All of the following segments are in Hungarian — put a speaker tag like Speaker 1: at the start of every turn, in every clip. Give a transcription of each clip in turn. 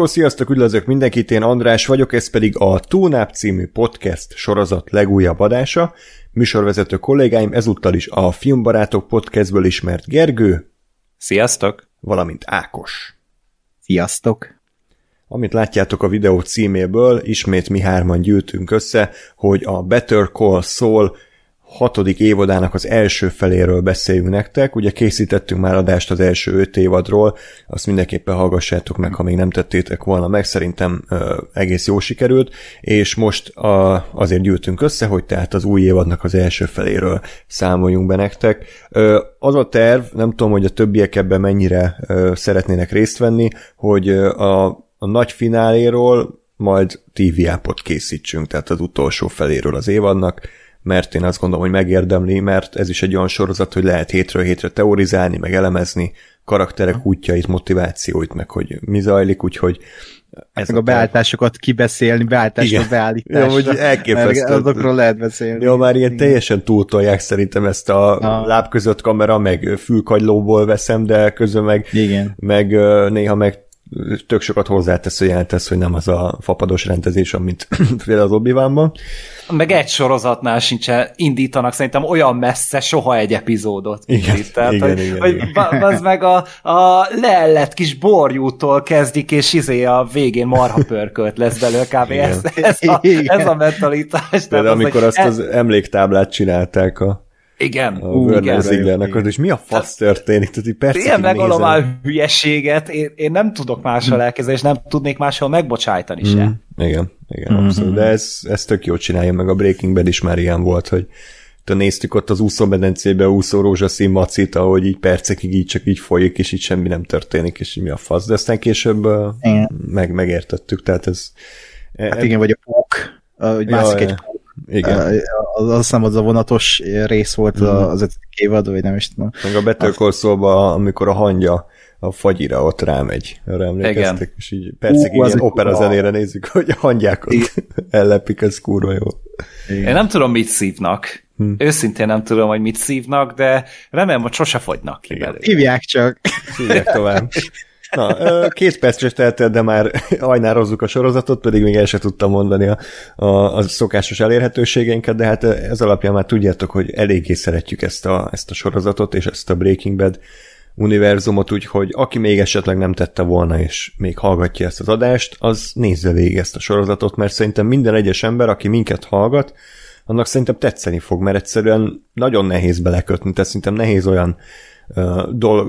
Speaker 1: Hello, sziasztok, üdvözlök mindenkit, én András vagyok, ez pedig a Túnáp című podcast sorozat legújabb adása. Műsorvezető kollégáim ezúttal is a Filmbarátok podcastből ismert Gergő.
Speaker 2: Sziasztok!
Speaker 1: Valamint Ákos.
Speaker 3: Sziasztok!
Speaker 1: Amit látjátok a videó címéből, ismét mi hárman gyűltünk össze, hogy a Better Call Saul hatodik évadának az első feléről beszéljünk nektek. Ugye készítettünk már adást az első öt évadról, azt mindenképpen hallgassátok meg, ha még nem tettétek volna meg, szerintem ö, egész jó sikerült, és most a, azért gyűltünk össze, hogy tehát az új évadnak az első feléről számoljunk be nektek. Ö, az a terv, nem tudom, hogy a többiek ebben mennyire ö, szeretnének részt venni, hogy a, a nagy fináléról majd TV-ápot készítsünk, tehát az utolsó feléről az évadnak, mert én azt gondolom, hogy megérdemli, mert ez is egy olyan sorozat, hogy lehet hétről hétre teorizálni, meg elemezni karakterek útjait, motivációit, meg hogy mi zajlik, úgyhogy
Speaker 3: ez meg a, a beállításokat kibeszélni, beállításra, beállításra.
Speaker 1: Ja, hogy elképesztő.
Speaker 3: Azokról lehet beszélni.
Speaker 1: Jó, már ilyen teljesen túltolják szerintem ezt a ah. láb között kamera, meg fülkagylóból veszem, de közben meg,
Speaker 3: Igen.
Speaker 1: meg néha meg tök sokat hozzátesz, hogy jelentesz, hogy nem az a fapados rendezés, amit például az obi
Speaker 2: Meg egy sorozatnál sincs indítanak szerintem olyan messze soha egy epizódot.
Speaker 1: Igen, itt. Tehát, igen,
Speaker 2: hogy,
Speaker 1: igen,
Speaker 2: hogy
Speaker 1: igen.
Speaker 2: az meg a, a leellett kis borjútól kezdik, és izé a végén marha pörkölt lesz belőle kb. Ez, ez, a, ez a mentalitás.
Speaker 1: De, de amikor az, azt az emléktáblát csinálták a
Speaker 2: igen,
Speaker 1: a igen. Zieglernek, és mi a fasz történik? Tehát percig
Speaker 2: Ilyen megolom a hülyeséget, én, én nem tudok máshol hm. elkezdeni, és nem tudnék máshol megbocsájtani se. Mm,
Speaker 1: igen, igen, mm-hmm. abszolút. De ez, ez tök jó csinálja, meg a Breaking Bad is már ilyen volt, hogy te néztük ott az úszómedencébe úszó rózsaszín macit, ahogy így percekig így csak így folyik, és így semmi nem történik, és mi a fasz. De aztán később meg, megértettük, tehát ez...
Speaker 3: Hát e, igen, vagy a pók, hogy mászik egy pók
Speaker 1: igen.
Speaker 3: Az, azt hiszem, az a vonatos rész volt mm. az ötödik évad, vagy nem is tudom.
Speaker 1: Meg a Better Call Saul-ba, amikor a hangja a fagyira ott rámegy. Arra emlékeztek, Igen. és így percig uh, ilyen opera zenére nézzük, hogy a hangyák ott ellepik, ez kurva jó.
Speaker 2: Igen. Én nem tudom, mit szívnak. Hm. Őszintén nem tudom, hogy mit szívnak, de remélem, hogy sose fogynak ki belőle.
Speaker 3: Hívják csak.
Speaker 1: Hívják tovább. Na, két percre teltél, de már ajnározzuk a sorozatot, pedig még el sem tudtam mondani a, a, a szokásos elérhetőségeinket, de hát ez alapján már tudjátok, hogy eléggé szeretjük ezt a, ezt a sorozatot és ezt a Breaking Bad univerzumot, úgyhogy aki még esetleg nem tette volna, és még hallgatja ezt az adást, az nézze végig ezt a sorozatot, mert szerintem minden egyes ember, aki minket hallgat, annak szerintem tetszeni fog, mert egyszerűen nagyon nehéz belekötni, tehát szerintem nehéz olyan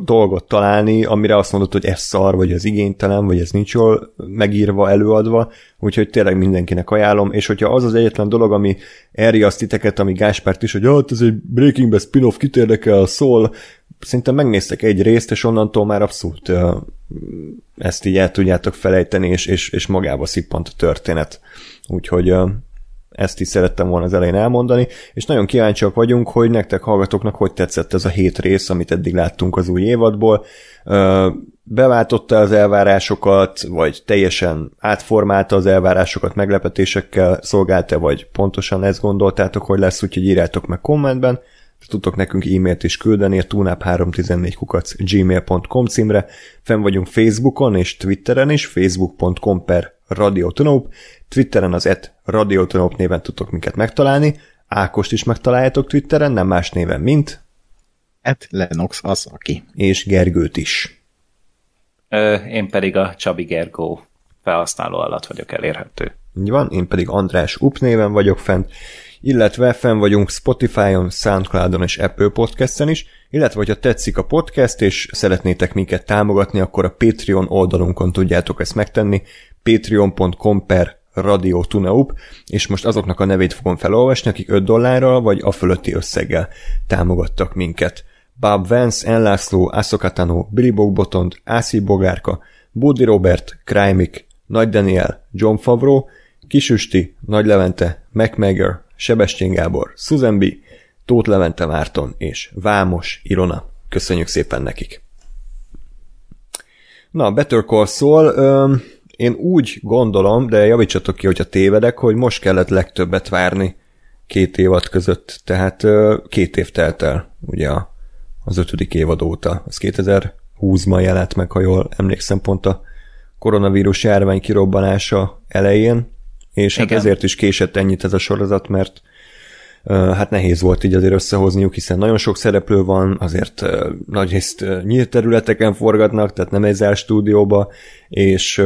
Speaker 1: dolgot találni, amire azt mondod, hogy ez szar, vagy ez igénytelen, vagy ez nincs jól megírva, előadva, úgyhogy tényleg mindenkinek ajánlom, és hogyha az az egyetlen dolog, ami elriaszt titeket, ami Gáspárt is, hogy hát ez egy Breaking Bad spin-off, kit érdekel, szól, szerintem megnéztek egy részt, és onnantól már abszolút ezt így el tudjátok felejteni, és, és, és magába szippant a történet. Úgyhogy ezt is szerettem volna az elején elmondani, és nagyon kíváncsiak vagyunk, hogy nektek hallgatóknak hogy tetszett ez a hét rész, amit eddig láttunk az új évadból. Beváltotta az elvárásokat, vagy teljesen átformálta az elvárásokat, meglepetésekkel szolgálta, vagy pontosan ezt gondoltátok, hogy lesz, úgyhogy írjátok meg kommentben. Tudtok nekünk e-mailt is küldeni a tunap314 kukac gmail.com címre. Fenn vagyunk Facebookon és Twitteren is, facebook.com per radiotonop, Twitteren az et radiotonop néven tudtok minket megtalálni, Ákost is megtaláljátok Twitteren, nem más néven, mint
Speaker 3: et Lenox az, aki.
Speaker 1: És Gergőt is.
Speaker 2: Ö, én pedig a Csabi Gergó felhasználó alatt vagyok elérhető.
Speaker 1: Így van, én pedig András Up néven vagyok fent, illetve fenn vagyunk Spotify-on, Soundcloud-on és Apple Podcast-en is, illetve hogyha tetszik a podcast és szeretnétek minket támogatni, akkor a Patreon oldalunkon tudjátok ezt megtenni, patreon.com per Radio Tuneup, és most azoknak a nevét fogom felolvasni, akik 5 dollárral vagy a fölötti összeggel támogattak minket. Bob Vance, Enlászló, Asokatano, Billy Bogbotond, Ászi Bogárka, Budi Robert, Krajmik, Nagy Daniel, John Favreau, Kisüsti, Nagy Levente, MacMagger, Sebestyén Gábor, Susan B., Tóth Levente Márton és Vámos Ilona. Köszönjük szépen nekik! Na, Better Call Saul, öm, én úgy gondolom, de javítsatok ki, hogyha tévedek, hogy most kellett legtöbbet várni két évad között, tehát két év telt el, ugye az ötödik évad óta. Az 2020-ban jelent meg, ha jól emlékszem pont a koronavírus járvány kirobbanása elején, és hát Igen. hát ezért is késett ennyit ez a sorozat, mert hát nehéz volt így azért összehozniuk, hiszen nagyon sok szereplő van, azért nagyrészt nyílt területeken forgatnak, tehát nem egy stúdióba, és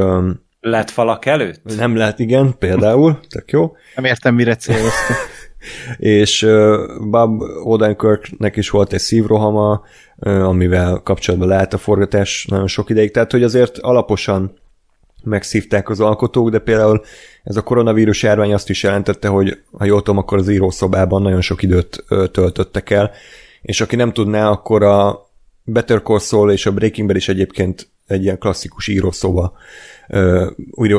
Speaker 2: lett falak előtt?
Speaker 1: Nem lehet, igen, például, tök jó.
Speaker 3: Nem értem, mire céloztam.
Speaker 1: és uh, Bob Odenkirknek is volt egy szívrohama, uh, amivel kapcsolatban lehet a forgatás nagyon sok ideig, tehát hogy azért alaposan megszívták az alkotók, de például ez a koronavírus járvány azt is jelentette, hogy ha jól tudom, akkor az írószobában nagyon sok időt uh, töltöttek el, és aki nem tudná, akkor a Better Call Saul és a Breaking Bad is egyébként egy ilyen klasszikus írószoba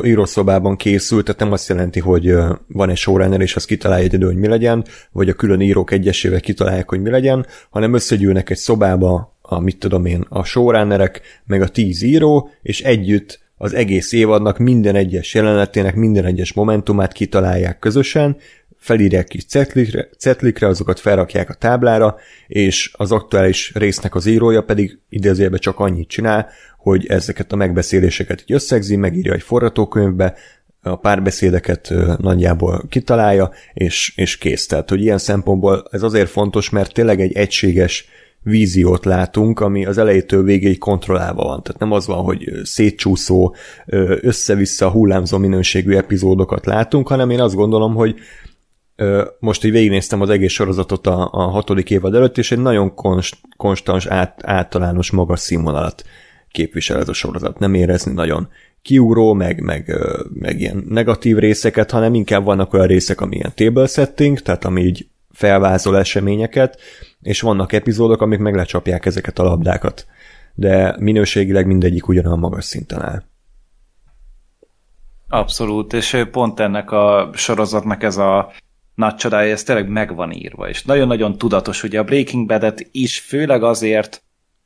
Speaker 1: írószobában készült, tehát nem azt jelenti, hogy van egy showrunner, és az kitalálja egyedül, hogy mi legyen, vagy a külön írók egyesével kitalálják, hogy mi legyen, hanem összegyűlnek egy szobába, a mit tudom én, a showrunnerek, meg a tíz író, és együtt az egész évadnak minden egyes jelenetének, minden egyes momentumát kitalálják közösen, felírják kis cetlikre, cetlikre, azokat felrakják a táblára, és az aktuális résznek az írója pedig idézőjelben csak annyit csinál, hogy ezeket a megbeszéléseket így összegzi, megírja egy forgatókönyvbe, a párbeszédeket nagyjából kitalálja, és, és kész. Tehát, hogy ilyen szempontból ez azért fontos, mert tényleg egy egységes víziót látunk, ami az elejétől végéig kontrollálva van. Tehát nem az van, hogy szétcsúszó, össze-vissza hullámzó minőségű epizódokat látunk, hanem én azt gondolom, hogy most így végignéztem az egész sorozatot a, a hatodik évad előtt, és egy nagyon konst, konstans, át, általános magas színvonalat képvisel ez a sorozat. Nem érezni nagyon kiugró, meg, meg, meg ilyen negatív részeket, hanem inkább vannak olyan részek, ami ilyen table setting, tehát ami így felvázol eseményeket, és vannak epizódok, amik meg lecsapják ezeket a labdákat. De minőségileg mindegyik ugyanolyan magas szinten áll.
Speaker 2: Abszolút, és pont ennek a sorozatnak ez a nagy csodája, ez tényleg meg írva, és nagyon-nagyon tudatos, ugye a Breaking Bad-et is főleg azért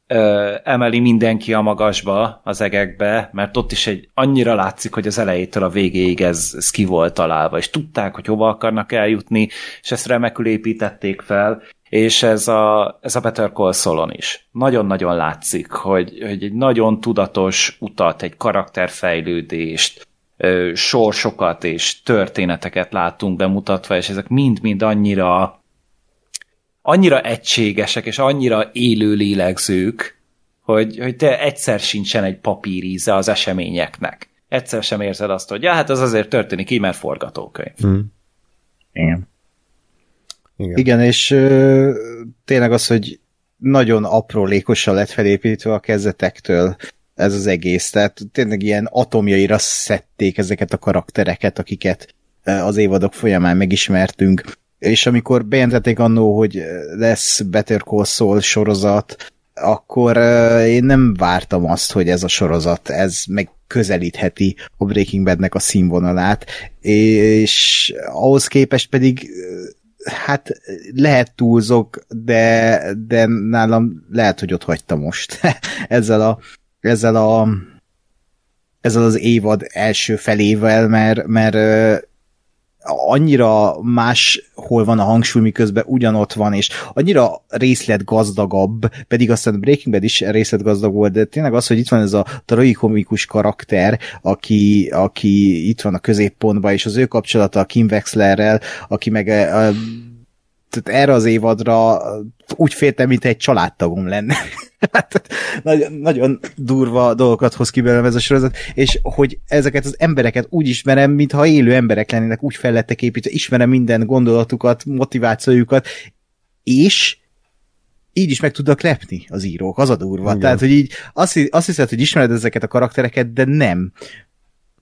Speaker 2: ö, emeli mindenki a magasba, az egekbe, mert ott is egy annyira látszik, hogy az elejétől a végéig ez, ez ki volt találva, és tudták, hogy hova akarnak eljutni, és ezt remekül építették fel, és ez a, ez a Better Call Saul-on is. Nagyon-nagyon látszik, hogy, hogy egy nagyon tudatos utat, egy karakterfejlődést, ö, sorsokat és történeteket látunk bemutatva, és ezek mind-mind annyira annyira egységesek, és annyira élő lélegzők, hogy, hogy te egyszer sincsen egy papíríze az eseményeknek. Egyszer sem érzed azt, hogy ja, hát ez azért történik így, mert forgatókönyv. Mm.
Speaker 3: Igen. Igen. Igen, és ö, tényleg az, hogy nagyon aprólékosan lett felépítve a kezdetektől ez az egész. Tehát tényleg ilyen atomjaira szedték ezeket a karaktereket, akiket az évadok folyamán megismertünk és amikor bejelentették annó, hogy lesz Better Call Saul sorozat, akkor én nem vártam azt, hogy ez a sorozat, ez megközelítheti a Breaking Badnek a színvonalát, és ahhoz képest pedig hát lehet túlzok, de, de nálam lehet, hogy ott hagyta most ezzel a ezzel a ezzel az évad első felével, mert, mert annyira máshol van a hangsúly, miközben ugyanott van, és annyira részletgazdagabb, pedig aztán Breaking Bad is részletgazdag volt, de tényleg az, hogy itt van ez a tragikomikus karakter, aki, aki itt van a középpontban, és az ő kapcsolata a Kim Wexlerrel, aki meg a, a tehát erre az évadra úgy féltem, mint egy családtagom lenne. Hát, nagyon, nagyon durva dolgokat hoz ki belőlem ez a sorozat, és hogy ezeket az embereket úgy ismerem, mintha élő emberek lennének, úgy fel lettek építve, ismerem minden gondolatukat, motivációjukat, és így is meg tudnak lepni az írók, az a durva. Igen. Tehát, hogy így azt, azt hiszed, hogy ismered ezeket a karaktereket, de nem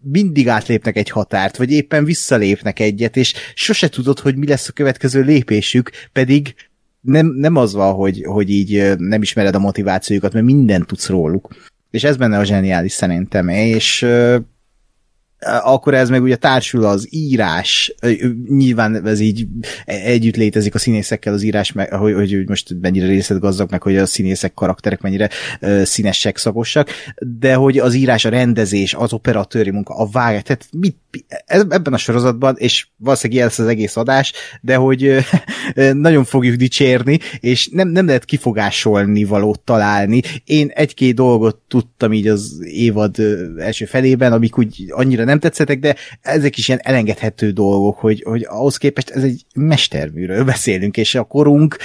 Speaker 3: mindig átlépnek egy határt, vagy éppen visszalépnek egyet, és sose tudod, hogy mi lesz a következő lépésük, pedig nem, nem az van, hogy, hogy így nem ismered a motivációjukat, mert mindent tudsz róluk. És ez benne a zseniális szerintem, és akkor ez meg ugye társul az írás, nyilván ez így együtt létezik a színészekkel az írás, meg, hogy, hogy most mennyire részletgazdag, meg hogy a színészek karakterek mennyire színesek, szakosak, de hogy az írás, a rendezés, az operatőri munka, a vágás, tehát mit, ebben a sorozatban, és valószínűleg lesz az egész adás, de hogy nagyon fogjuk dicsérni, és nem, nem lehet kifogásolni valót találni. Én egy-két dolgot tudtam így az évad első felében, amik úgy annyira nem tetszettek, de ezek is ilyen elengedhető dolgok, hogy, hogy ahhoz képest ez egy mesterműről beszélünk, és a korunk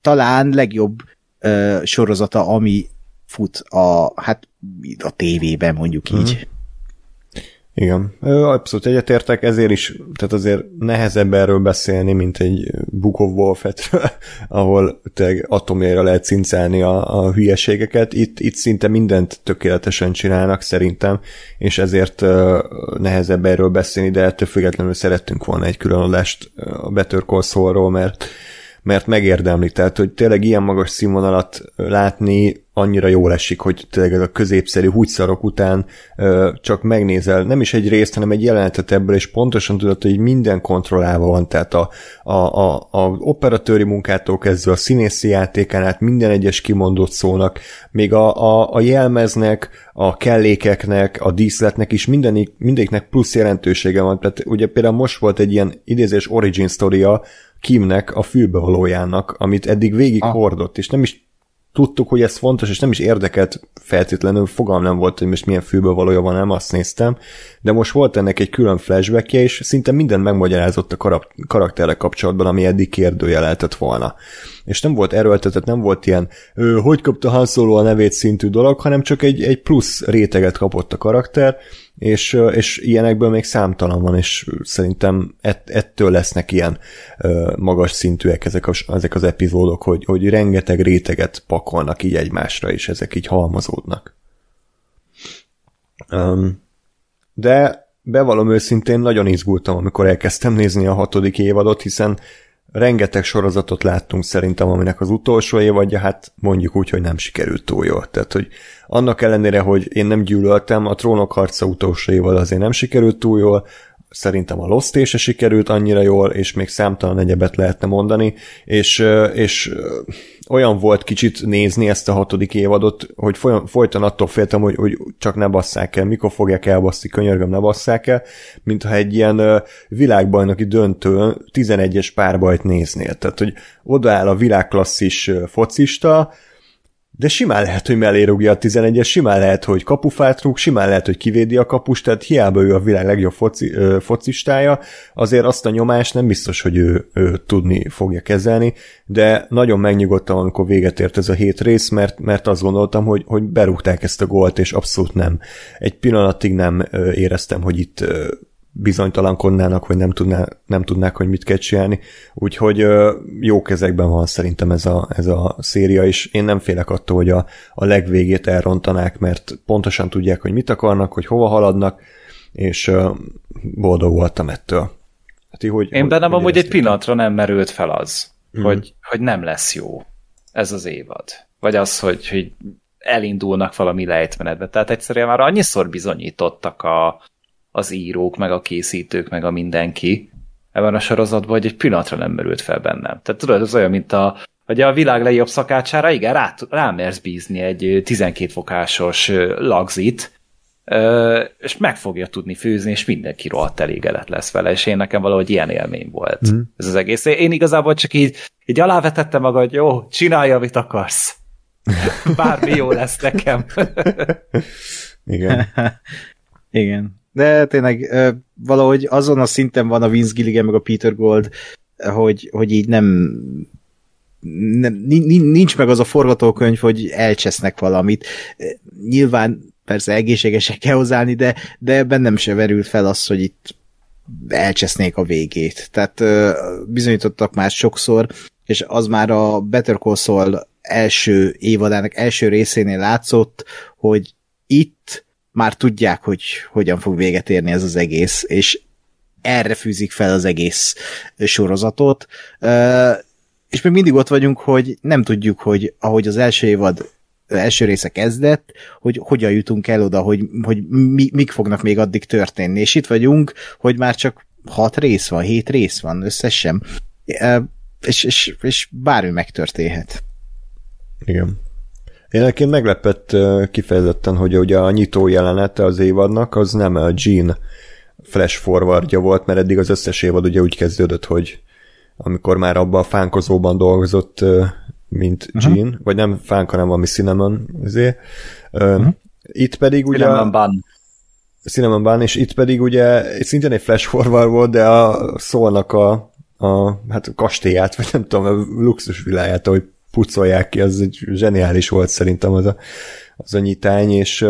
Speaker 3: talán legjobb uh, sorozata, ami fut a, hát a tévében, mondjuk így. Uh-huh.
Speaker 1: Igen, abszolút egyetértek, ezért is, tehát azért nehezebb erről beszélni, mint egy Book of Wolfetről, ahol tényleg atomjára lehet cincálni a, a hülyeségeket. Itt, itt szinte mindent tökéletesen csinálnak szerintem, és ezért nehezebb erről beszélni, de ettől függetlenül szerettünk volna egy külön adást a Better Call Saul-ról, mert mert megérdemli, tehát hogy tényleg ilyen magas színvonalat látni annyira jól esik, hogy tényleg a középszerű húgyszarok után ö, csak megnézel, nem is egy részt, hanem egy jelenetet ebből, és pontosan tudod, hogy minden kontrollálva van, tehát a, a, a, a operatőri munkától kezdve a színészi játékán át minden egyes kimondott szónak, még a, a, a jelmeznek, a kellékeknek, a díszletnek is mindenik, mindegyiknek plusz jelentősége van, tehát ugye például most volt egy ilyen idézés origin sztoria, Kimnek a fülbevalójának, amit eddig végig ah. hordott, és nem is tudtuk, hogy ez fontos, és nem is érdekelt feltétlenül, fogalm nem volt, hogy most milyen fülbevalója van, nem azt néztem, de most volt ennek egy külön flashbackje, és szinte minden megmagyarázott a kar- karakterrel kapcsolatban, ami eddig kérdőjeleltett volna. És nem volt erőltetett, nem volt ilyen, hogy kapta Han Solo a nevét szintű dolog, hanem csak egy, egy plusz réteget kapott a karakter, és, és ilyenekből még számtalan van, és szerintem ett, ettől lesznek ilyen magas szintűek ezek, a, ezek az epizódok, hogy, hogy rengeteg réteget pakolnak így egymásra, és ezek így halmazódnak. Um, de bevallom őszintén, nagyon izgultam, amikor elkezdtem nézni a hatodik évadot, hiszen rengeteg sorozatot láttunk szerintem, aminek az utolsó évadja, hát mondjuk úgy, hogy nem sikerült túl jól. Tehát, hogy annak ellenére, hogy én nem gyűlöltem, a trónok harca utolsó évad azért nem sikerült túl jól, szerintem a Lost se sikerült annyira jól, és még számtalan egyebet lehetne mondani, és, és olyan volt kicsit nézni ezt a hatodik évadot, hogy folyton attól féltem, hogy, hogy csak ne basszák el, mikor fogják elbasszni, könyörgöm, ne basszák el, mintha egy ilyen világbajnoki döntő 11-es párbajt néznél. Tehát, hogy odaáll a világklasszis focista, de simán lehet, hogy mellé rúgja a 11-es, simán lehet, hogy kapufát rúg, simán lehet, hogy kivédi a kapust, tehát hiába ő a világ legjobb foci, ö, focistája, azért azt a nyomást nem biztos, hogy ő, ő tudni fogja kezelni, de nagyon megnyugodtam, amikor véget ért ez a hét rész, mert, mert azt gondoltam, hogy, hogy berúgták ezt a gólt, és abszolút nem. Egy pillanatig nem éreztem, hogy itt bizonytalankodnának, vagy nem, tudná, nem tudnák, hogy mit kell csinálni. Úgyhogy jó kezekben van szerintem ez a, ez a széria, és én nem félek attól, hogy a, a legvégét elrontanák, mert pontosan tudják, hogy mit akarnak, hogy hova haladnak, és boldog voltam ettől.
Speaker 2: Hát, hogy, én bennem amúgy egy pillanatra nem merült fel az, mm. hogy, hogy nem lesz jó ez az évad. Vagy az, hogy, hogy elindulnak valami lejtmenetbe. Tehát egyszerűen már annyiszor bizonyítottak a, az írók, meg a készítők, meg a mindenki ebben a sorozatban, hogy egy pillanatra nem merült fel bennem. Tehát tudod, ez olyan, mint a, hogy a világ legjobb szakácsára, igen, rá, rámersz bízni egy 12 fokásos lagzit, és meg fogja tudni főzni, és mindenki rohadt elégedett lesz vele, és én nekem valahogy ilyen élmény volt mm. ez az egész. Én igazából csak így, így alávetettem magad, hogy jó, csinálja, amit akarsz. Bármi jó lesz nekem.
Speaker 1: Igen.
Speaker 3: Igen. De tényleg valahogy azon a szinten van a Vince Gilligan meg a Peter Gold, hogy, hogy így nem, nem nincs meg az a forgatókönyv, hogy elcsesznek valamit. Nyilván persze egészségesek kell hozzáállni, de, de bennem se verült fel az, hogy itt elcsesznék a végét. Tehát bizonyítottak már sokszor, és az már a Better Call Saul első évadának első részénél látszott, hogy itt már tudják, hogy hogyan fog véget érni ez az egész, és erre fűzik fel az egész sorozatot. És még mindig ott vagyunk, hogy nem tudjuk, hogy ahogy az első évad első része kezdett, hogy hogyan jutunk el oda, hogy, hogy mi, mik fognak még addig történni. És itt vagyunk, hogy már csak hat rész van, hét rész van összesen. És, és, és bármi megtörténhet.
Speaker 1: Igen. Én nekem meglepett kifejezetten, hogy ugye a nyitó jelenete az évadnak az nem a Gene flash forwardja volt, mert eddig az összes évad ugye úgy kezdődött, hogy amikor már abban a fánkozóban dolgozott, mint uh-huh. Gene, vagy nem fánk, hanem valami cinnamon, azért. Uh-huh. Itt pedig ugye...
Speaker 2: Cinnamon bun.
Speaker 1: Cinnamon bun, és itt pedig ugye szintén egy flash forward volt, de a szólnak a, a hát a kastélyát, vagy nem tudom, a luxus világát, ahogy pucolják ki, az egy zseniális volt szerintem az a, az a nyitány, és,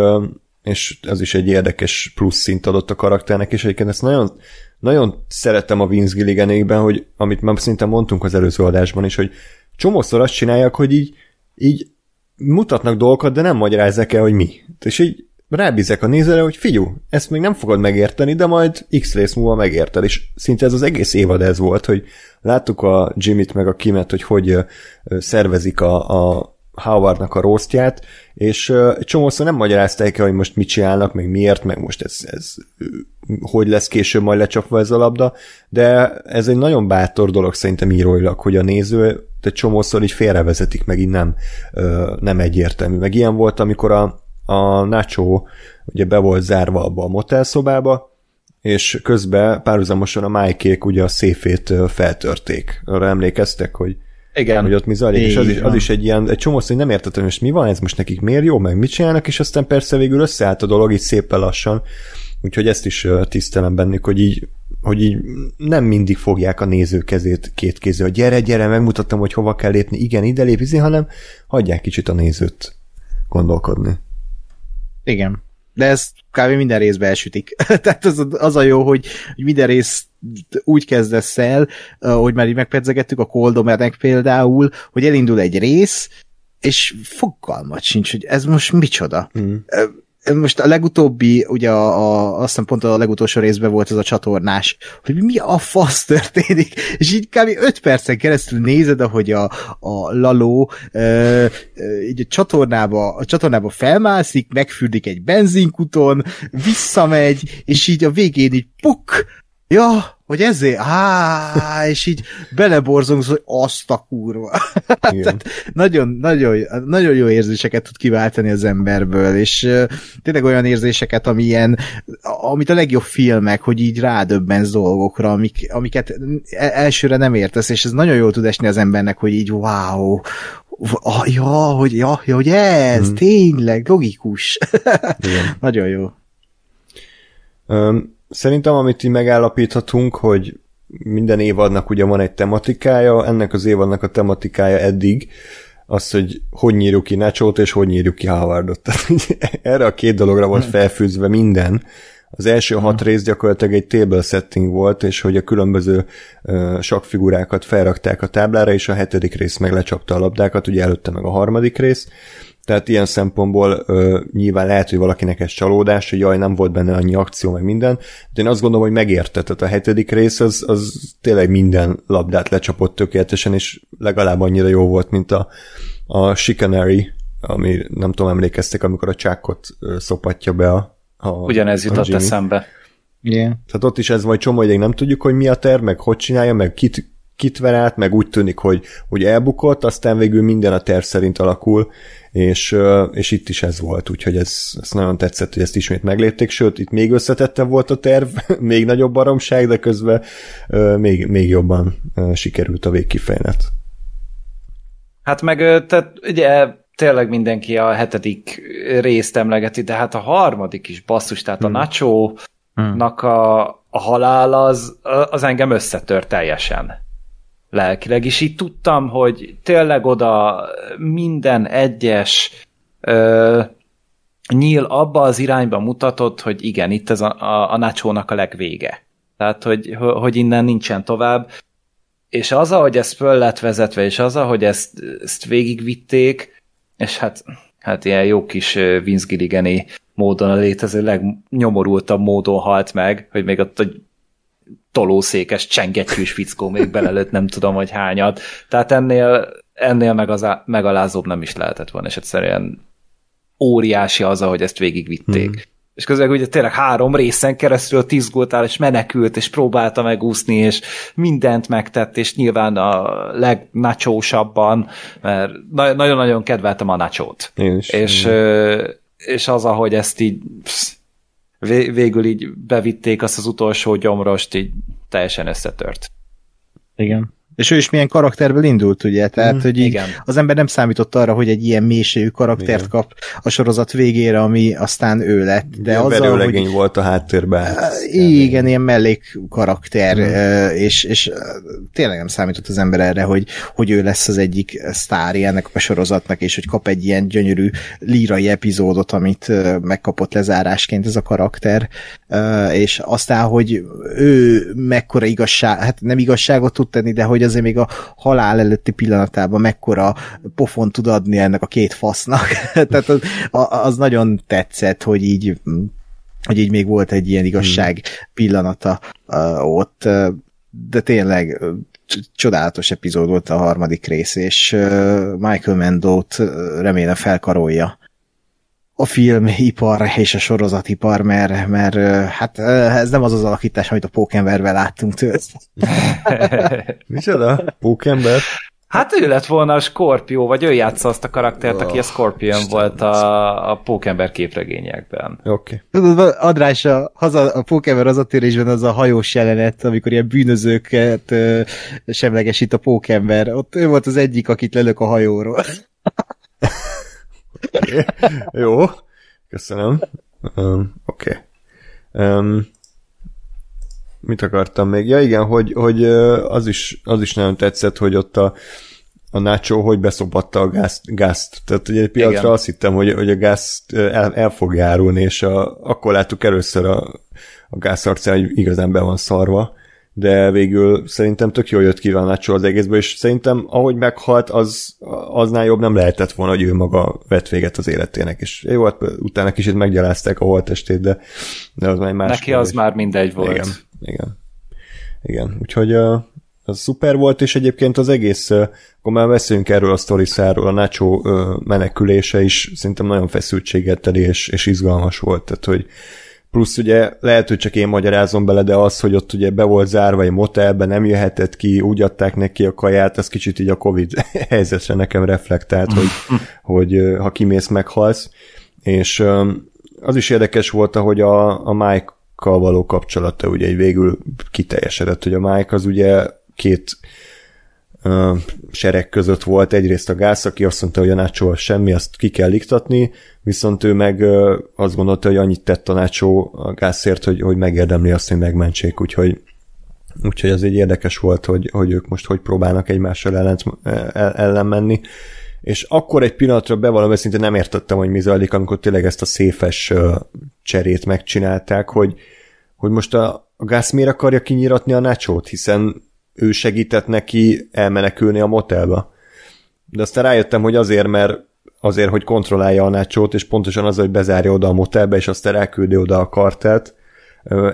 Speaker 1: és az is egy érdekes plusz szint adott a karakternek, és egyébként ezt nagyon, nagyon szerettem a Vince Gilliganékben, hogy amit már szinte mondtunk az előző adásban is, hogy csomószor azt csinálják, hogy így, így mutatnak dolgokat, de nem magyarázzák el, hogy mi. És így rábízek a nézőre, hogy figyú, ezt még nem fogod megérteni, de majd x rész múlva megérted, és szinte ez az egész évad ez volt, hogy láttuk a Jimmy-t meg a Kimet, hogy hogy szervezik a, a Howardnak a rosztját, és csomószor nem magyarázták el, hogy most mit csinálnak, meg miért, meg most ez, ez hogy lesz később majd lecsapva ez a labda, de ez egy nagyon bátor dolog szerintem íróilag, hogy a néző egy csomószor így félrevezetik, meg így nem, nem egyértelmű. Meg ilyen volt, amikor a, a Nacho ugye be volt zárva abba a motelszobába, és közben párhuzamosan a Mike-ék ugye a széfét feltörték. Arra emlékeztek, hogy
Speaker 2: igen.
Speaker 1: Hogy ott mi zajlik, és az is, az is egy ilyen, egy csomó hogy nem értettem, hogy mi van, ez most nekik miért jó, meg mit csinálnak, és aztán persze végül összeállt a dolog így szépen lassan, úgyhogy ezt is tisztelem bennük, hogy így, hogy így nem mindig fogják a néző kezét két kézzel, hogy gyere, gyere, megmutattam, hogy hova kell lépni, igen, ide lép, hanem hagyják kicsit a nézőt gondolkodni.
Speaker 3: Igen. De ez kb. minden részbe elsütik. Tehát az, az a jó, hogy, hogy minden rész úgy kezdesz el, hogy már így megpedzegettük a Coldomernek például, hogy elindul egy rész, és fogalmat sincs, hogy ez most micsoda. Mm most a legutóbbi, ugye a, a, azt hiszem pont a legutolsó részben volt ez a csatornás, hogy mi a fasz történik, és így kb. 5 percen keresztül nézed, ahogy a, a laló ö, ö, így a csatornába, a csatornába felmászik, megfürdik egy benzinkuton, visszamegy, és így a végén így puk, ja, hogy ezért, á, és így beleborzongsz, hogy azt a kurva. Tehát nagyon, nagyon, nagyon jó érzéseket tud kiváltani az emberből, és tényleg olyan érzéseket, ami ilyen, amit a legjobb filmek, hogy így rádöbbensz dolgokra, amik, amiket e, elsőre nem értesz, és ez nagyon jól tud esni az embernek, hogy így wow, ah, ja, hogy, ja, ja, hogy ez, hmm. tényleg, logikus. nagyon jó.
Speaker 1: Um, Szerintem, amit így megállapíthatunk, hogy minden évadnak ugye van egy tematikája, ennek az évadnak a tematikája eddig az, hogy hogy nyírjuk ki Nacho-t és hogy nyírjuk ki Howardot. erre a két dologra volt hmm. felfűzve minden. Az első hat hmm. rész gyakorlatilag egy table setting volt, és hogy a különböző uh, sakfigurákat felrakták a táblára, és a hetedik rész meg lecsapta a labdákat, ugye előtte meg a harmadik rész. Tehát ilyen szempontból ö, nyilván lehet, hogy valakinek ez csalódás, hogy jaj, nem volt benne annyi akció, meg minden, de én azt gondolom, hogy megérte. Tehát a hetedik rész az, az tényleg minden labdát lecsapott tökéletesen, és legalább annyira jó volt, mint a, a Chicanary, ami nem tudom, emlékeztek, amikor a csákot szopatja be a, a
Speaker 2: Ugyanez jutott a eszembe.
Speaker 1: Yeah. Tehát ott is ez vagy csomó ideig nem tudjuk, hogy mi a terv, meg hogy csinálja, meg kit, kit ver meg úgy tűnik, hogy, hogy elbukott, aztán végül minden a terv szerint alakul, és, és itt is ez volt, úgyhogy ez, ez nagyon tetszett, hogy ezt ismét meglépték, sőt, itt még összetettebb volt a terv, még nagyobb baromság, de közben még, még jobban sikerült a végkifejlet.
Speaker 2: Hát meg tehát ugye tényleg mindenki a hetedik részt emlegeti, de hát a harmadik is basszus, tehát hmm. a Nacho-nak a, a halál az, az engem összetört teljesen lelkileg, és így tudtam, hogy tényleg oda minden egyes ö, nyíl abba az irányba mutatott, hogy igen, itt ez a, a, a nacho a legvége. Tehát, hogy, hogy innen nincsen tovább. És az, ahogy ez föl lett vezetve, és az, ahogy ezt, ezt végigvitték, és hát, hát ilyen jó kis Vince Gilligani módon a létező legnyomorultabb módon halt meg, hogy még ott tolószékes, csengettyűs fickó még belelőtt nem tudom, hogy hányat. Tehát ennél, ennél meg az, megalázóbb nem is lehetett volna, és egyszerűen óriási az, ahogy ezt végigvitték. Hmm. És közben ugye tényleg három részen keresztül tizgultál, és menekült, és próbálta megúszni, és mindent megtett, és nyilván a legnacsósabban, mert nagyon-nagyon kedveltem a nacsót. És, és az, ahogy ezt így psz, végül így bevitték azt az utolsó gyomrost, így teljesen összetört.
Speaker 3: Igen. És ő is milyen karakterből indult, ugye? Tehát, mm, hogy így igen. az ember nem számított arra, hogy egy ilyen mélységű karaktert igen. kap a sorozat végére, ami aztán ő lett.
Speaker 1: De az azzal, hogy... volt a háttérben.
Speaker 3: Igen, ilyen mellék karakter, mm. és, és tényleg nem számított az ember erre, hogy, hogy ő lesz az egyik sztári ennek a sorozatnak, és hogy kap egy ilyen gyönyörű lírai epizódot, amit megkapott lezárásként ez a karakter, és aztán, hogy ő mekkora igazság, hát nem igazságot tud tenni, de hogy azért még a halál előtti pillanatában mekkora pofon tud adni ennek a két fasznak. Tehát az, az nagyon tetszett, hogy így hogy így még volt egy ilyen igazság hmm. pillanata uh, ott, de tényleg csodálatos epizód volt a harmadik rész, és Michael Mendot uh, remélem felkarolja a filmipar és a sorozatipar, mert, mert hát ez nem az az alakítás, amit a Pókemberben láttunk tőle.
Speaker 1: Micsoda? Pókember?
Speaker 2: Hát ő lett volna a Scorpio, vagy ő játsza azt a karaktert, aki a Scorpion Isten volt a, a Pókember képregényekben.
Speaker 1: Oké.
Speaker 3: Okay. Adrás, a, haza, a Pókember hazatérésben az a hajós jelenet, amikor ilyen bűnözőket uh, semlegesít a Pókember. Ott ő volt az egyik, akit lelök a hajóról.
Speaker 1: Jó, köszönöm. Um, Oké. Okay. Um, mit akartam még? Ja igen, hogy, hogy az, is, az is nagyon tetszett, hogy ott a, a Nacho hogy beszopatta a gázt. gázt. Tehát ugye egy pillanatra igen. azt hittem, hogy, hogy a gáz el, el fog járulni, és a, akkor láttuk először a, a gáz arcán, hogy igazán be van szarva de végül szerintem tök jól jött ki a Nacho az egészből, és szerintem ahogy meghalt, az, aznál jobb nem lehetett volna, hogy ő maga vett véget az életének, és jó, hát utána kicsit meggyalázták a holtestét, de, de az már más.
Speaker 2: Neki kérdés. az már mindegy volt.
Speaker 1: Igen, igen. igen. úgyhogy uh, az szuper volt, és egyébként az egész, uh, akkor már beszélünk erről a sztoriszáról, a Nacho uh, menekülése is szerintem nagyon feszültséget teli, és, és izgalmas volt, tehát hogy plusz ugye lehet, hogy csak én magyarázom bele, de az, hogy ott ugye be volt zárva egy motelbe, nem jöhetett ki, úgy adták neki a kaját, az kicsit így a Covid helyzetre nekem reflektált, hogy, hogy ha kimész, meghalsz. És az is érdekes volt, hogy a, a Mike-kal való kapcsolata ugye végül kiteljesedett, hogy a Mike az ugye két sereg között volt egyrészt a gáz, aki azt mondta, hogy a Nacho semmi, azt ki kell iktatni, viszont ő meg uh, azt gondolta, hogy annyit tett a Nacho a gázért, hogy, hogy megérdemli azt, hogy megmentsék, úgyhogy úgyhogy ez egy érdekes volt, hogy, hogy ők most hogy próbálnak egymással ellen, ellen menni. És akkor egy pillanatra bevallom, szinte nem értettem, hogy mi zajlik, amikor tényleg ezt a széfes cserét megcsinálták, hogy, hogy most a, a gáz miért akarja kinyiratni a nacho hiszen ő segített neki elmenekülni a motelba. De aztán rájöttem, hogy azért, mert azért, hogy kontrollálja a nácsót, és pontosan az, hogy bezárja oda a motelbe, és aztán elküldi oda a kartelt,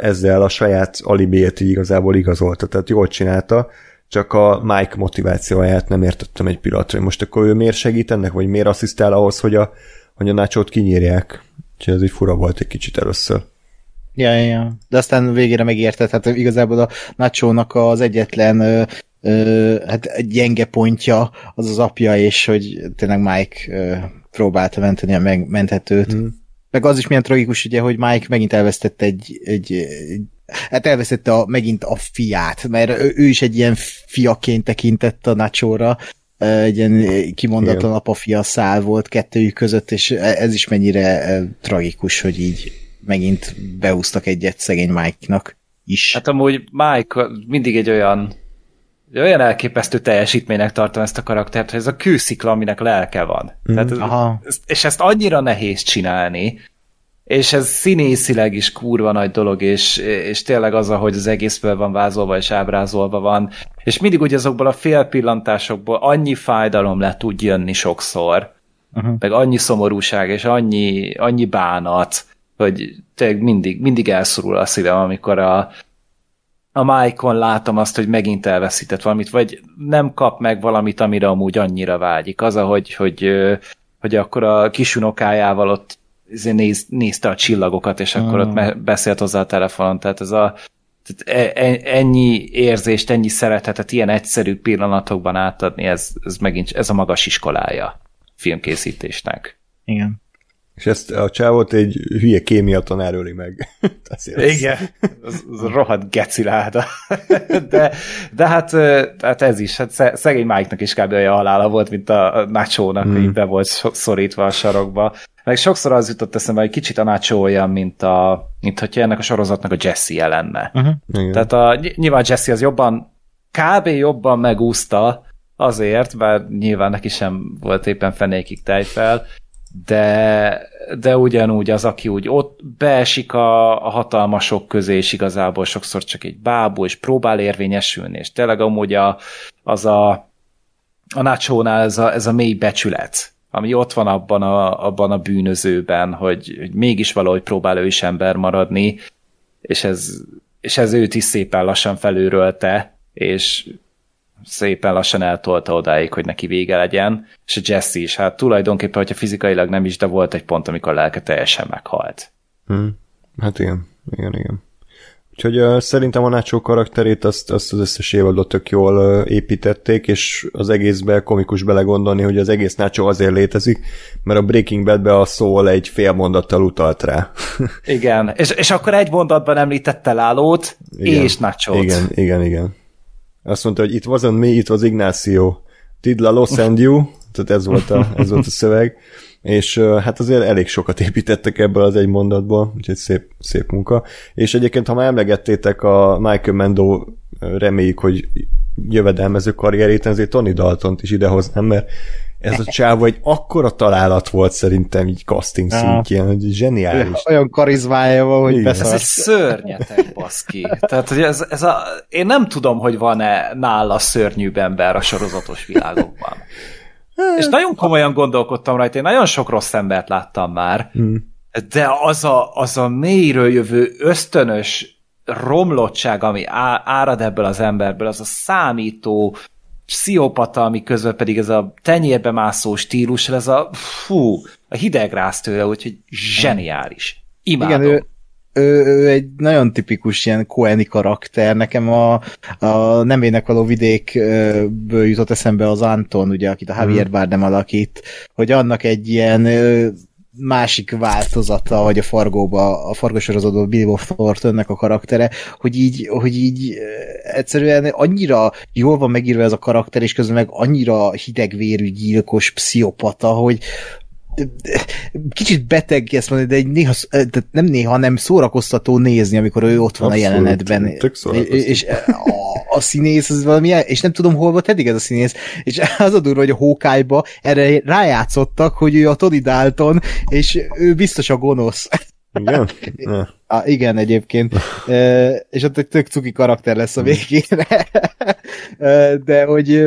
Speaker 1: ezzel a saját alibiét így igazából igazolta, tehát jól csinálta, csak a Mike motivációját nem értettem egy pillanatra, hogy most akkor ő miért segít ennek, vagy miért asszisztál ahhoz, hogy a, hogy a nácsót kinyírják. Úgyhogy ez így fura volt egy kicsit először.
Speaker 3: Ja, ja, ja. De aztán végére megérted, hát igazából a nacho az egyetlen ö, ö, hát gyenge pontja az az apja, és hogy tényleg Mike ö, próbálta menteni a megmenthetőt. Mm. Meg az is milyen tragikus, ugye, hogy Mike megint elvesztette egy, egy, egy hát elvesztette a, megint a fiát, mert ő, ő is egy ilyen fiaként tekintett a nacho egy ilyen kimondatlan apa-fia szál volt kettőjük között, és ez is mennyire tragikus, hogy így megint beúztak egyet szegény Mike-nak is.
Speaker 2: Hát amúgy Mike mindig egy olyan olyan elképesztő teljesítménynek tartom ezt a karaktert, hogy ez a kőszikla, aminek lelke van. Mm. Tehát, Aha. És ezt annyira nehéz csinálni, és ez színészileg is kurva nagy dolog, és, és tényleg az, ahogy az egész van vázolva és ábrázolva van, és mindig úgy azokból a félpillantásokból annyi fájdalom le tud jönni sokszor, uh-huh. meg annyi szomorúság, és annyi, annyi bánat, hogy tényleg mindig, mindig elszorul a szívem, amikor a, a Mike-on látom azt, hogy megint elveszített valamit, vagy nem kap meg valamit, amire amúgy annyira vágyik. Az, ahogy, hogy, hogy akkor a kisunokájával ott izé néz, nézte a csillagokat, és akkor
Speaker 3: Hmm.
Speaker 2: ott me- beszélt hozzá a telefonon, tehát ez a tehát e- e- ennyi érzést, ennyi szeretetet ilyen egyszerű pillanatokban átadni, ez, ez megint ez a magas iskolája filmkészítésnek.
Speaker 3: Igen.
Speaker 1: És ezt a csávot egy hülye kémia tanár öli meg.
Speaker 2: Igen, az, az rohadt geciláda. De, de hát, hát ez is, hát sze- szegény Mike-nak is kb. olyan halála volt, mint a Nacho-nak,
Speaker 1: Hmm.
Speaker 2: így be volt szorítva a sarokba. Meg sokszor az jutott eszembe, hogy kicsit a Nacho olyan, mint, a, mint hogyha ennek a sorozatnak a Jesse lenne.
Speaker 3: Uh-huh.
Speaker 1: Igen.
Speaker 2: Tehát a, ny- nyilván Jesse az jobban, kb. jobban megúszta azért, bár nyilván neki sem volt éppen fenékig tejfel, de, de ugyanúgy az, aki úgy ott beesik a, a hatalmasok közé, és igazából sokszor csak egy bábú, és próbál érvényesülni, és tényleg amúgy a, az a, a Nacho-nál ez a, ez a mély becsület, ami ott van abban a, abban a bűnözőben, hogy, hogy mégis valahogy próbál ő is ember maradni, és ez, és ez őt is szépen lassan felőrölte, és szépen lassan eltolta odáig, hogy neki vége legyen, és a Jesse is, hát tulajdonképpen, hogyha fizikailag nem is, de volt egy pont, amikor a lelke teljesen meghalt.
Speaker 1: Hm. Hát igen, igen, igen. Úgyhogy uh, szerintem a Nacho karakterét azt, azt az összes évadot tök jól uh, építették, és az egészbe komikus belegondolni, hogy az egész Nacho azért létezik, mert a Breaking Badbe a szól egy fél mondattal utalt rá.
Speaker 2: Igen, és, és akkor egy mondatban említette Lálót
Speaker 1: Igen.
Speaker 2: és Nachot.
Speaker 1: Igen, igen, igen. Azt mondta, hogy it wasn't me, it was Ignacio. Did la los and you? Tehát ez volt a, ez volt a szöveg. És hát azért elég sokat építettek ebből az egy mondatból, úgyhogy szép, szép munka. És egyébként, ha már emlegettétek a Michael Mendo, reméljük, hogy jövedelmező karrierét, ezért Tony Daltont is idehoznám, mert ez a csávó egy akkora találat volt szerintem így casting szintjén, hogy zseniális.
Speaker 3: Olyan karizmája van, hogy
Speaker 1: Igen.
Speaker 2: Ez egy szörnyeteg, baszki. Tehát, hogy ez, ez a, én nem tudom, hogy van-e nála szörnyűbb ember a sorozatos világokban. És nagyon komolyan gondolkodtam rajta, én nagyon sok rossz embert láttam már,
Speaker 1: Hmm.
Speaker 2: de az a, az a mélyről jövő ösztönös romlottság, ami á, árad ebből az emberből, az a számító pszichopata, ami közben pedig ez a tenyérbe mászó stílus, ez a fú, a hidegrász tőle, úgyhogy zseniális. Imádom.
Speaker 3: Igen, ő, ő, ő egy nagyon tipikus ilyen koeni karakter. Nekem a, a nemének való vidékből jutott eszembe az Anton, ugye, akit a Javier Bardem alakít, hogy annak egy ilyen másik változata, vagy a Fargóba, a Fargosorozóban Billy Bob Thorntonnek a karaktere, hogy így, hogy így ö, egyszerűen annyira jól van megírva ez a karakter, és közben meg annyira hidegvérű, gyilkos, pszichopata, hogy kicsit beteg ezt mondani, de egy néha, de nem néha, hanem szórakoztató nézni, amikor ő ott van
Speaker 1: Abszolút,
Speaker 3: a jelenetben.
Speaker 1: tök
Speaker 3: és a, a színész az valami, és nem tudom, hol volt eddig ez a színész, és az a durva, hogy a hókájba erre rájátszottak, hogy ő a Tony Dalton, és ő biztos a gonosz.
Speaker 1: Igen?
Speaker 3: Ah, igen, egyébként. E, és ott egy tök cuki karakter lesz a végére. E, de hogy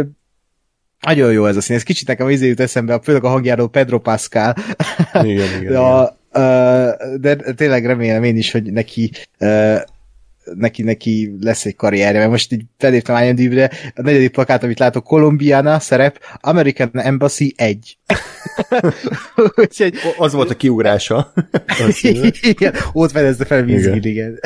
Speaker 3: nagyon jó ez a színész. Kicsit nekem izé jut eszembe, főleg a hangjáról Pedro Pascal.
Speaker 1: Igen, igen.
Speaker 3: De,
Speaker 1: igen.
Speaker 3: a, ö, de tényleg remélem én is, hogy neki neki, neki lesz egy karrierje, mert most így feléptem IMDb-re, a negyedik plakát, amit látok, Colombiana szerep, American Embassy 1. Úgyhogy
Speaker 1: Az volt a kiugrása.
Speaker 3: Igen, ott fedezte fel Vince
Speaker 1: Igen.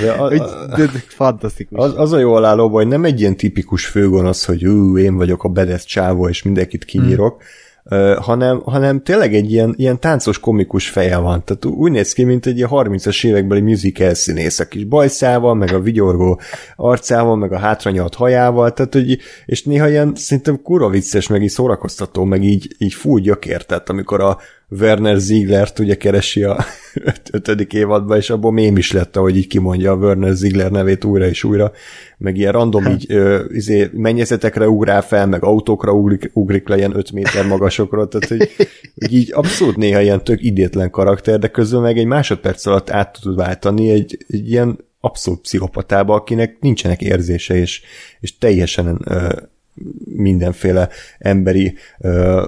Speaker 1: De a, a,
Speaker 3: de- de Fantasztikus.
Speaker 1: az, az a jó alállóban, hogy nem egy ilyen tipikus főgonosz, hogy ú, én vagyok a bedesz csávó, és mindenkit kinyírok, hmm. Hanem, hanem tényleg egy ilyen, ilyen táncos komikus feje van. Tehát úgy néz ki, mint egy ilyen 30-as évekbeli musical színész, a kis bajszával, meg a vigyorgó arcával, meg a hátranyalt hajával, tehát hogy, és néha ilyen szerintem kurva vicces, meg így szórakoztató, meg így, így fúj gyökér, tehát amikor a Werner Zieglert ugye keresi a öt, ötödik évadban, és abból mém is lett, ahogy így kimondja a Werner Ziegler nevét újra és újra, meg ilyen random így ö, izé, mennyezetekre ugrál fel, meg autókra ugrik, ugrik le ilyen 5 méter magasokra, tehát hogy, hogy így abszolút néha ilyen tök idétlen karakter, de közben meg egy másodperc alatt át tud váltani egy, egy ilyen abszolút pszichopatába, akinek nincsenek érzése, és, és teljesen ö, mindenféle emberi ö,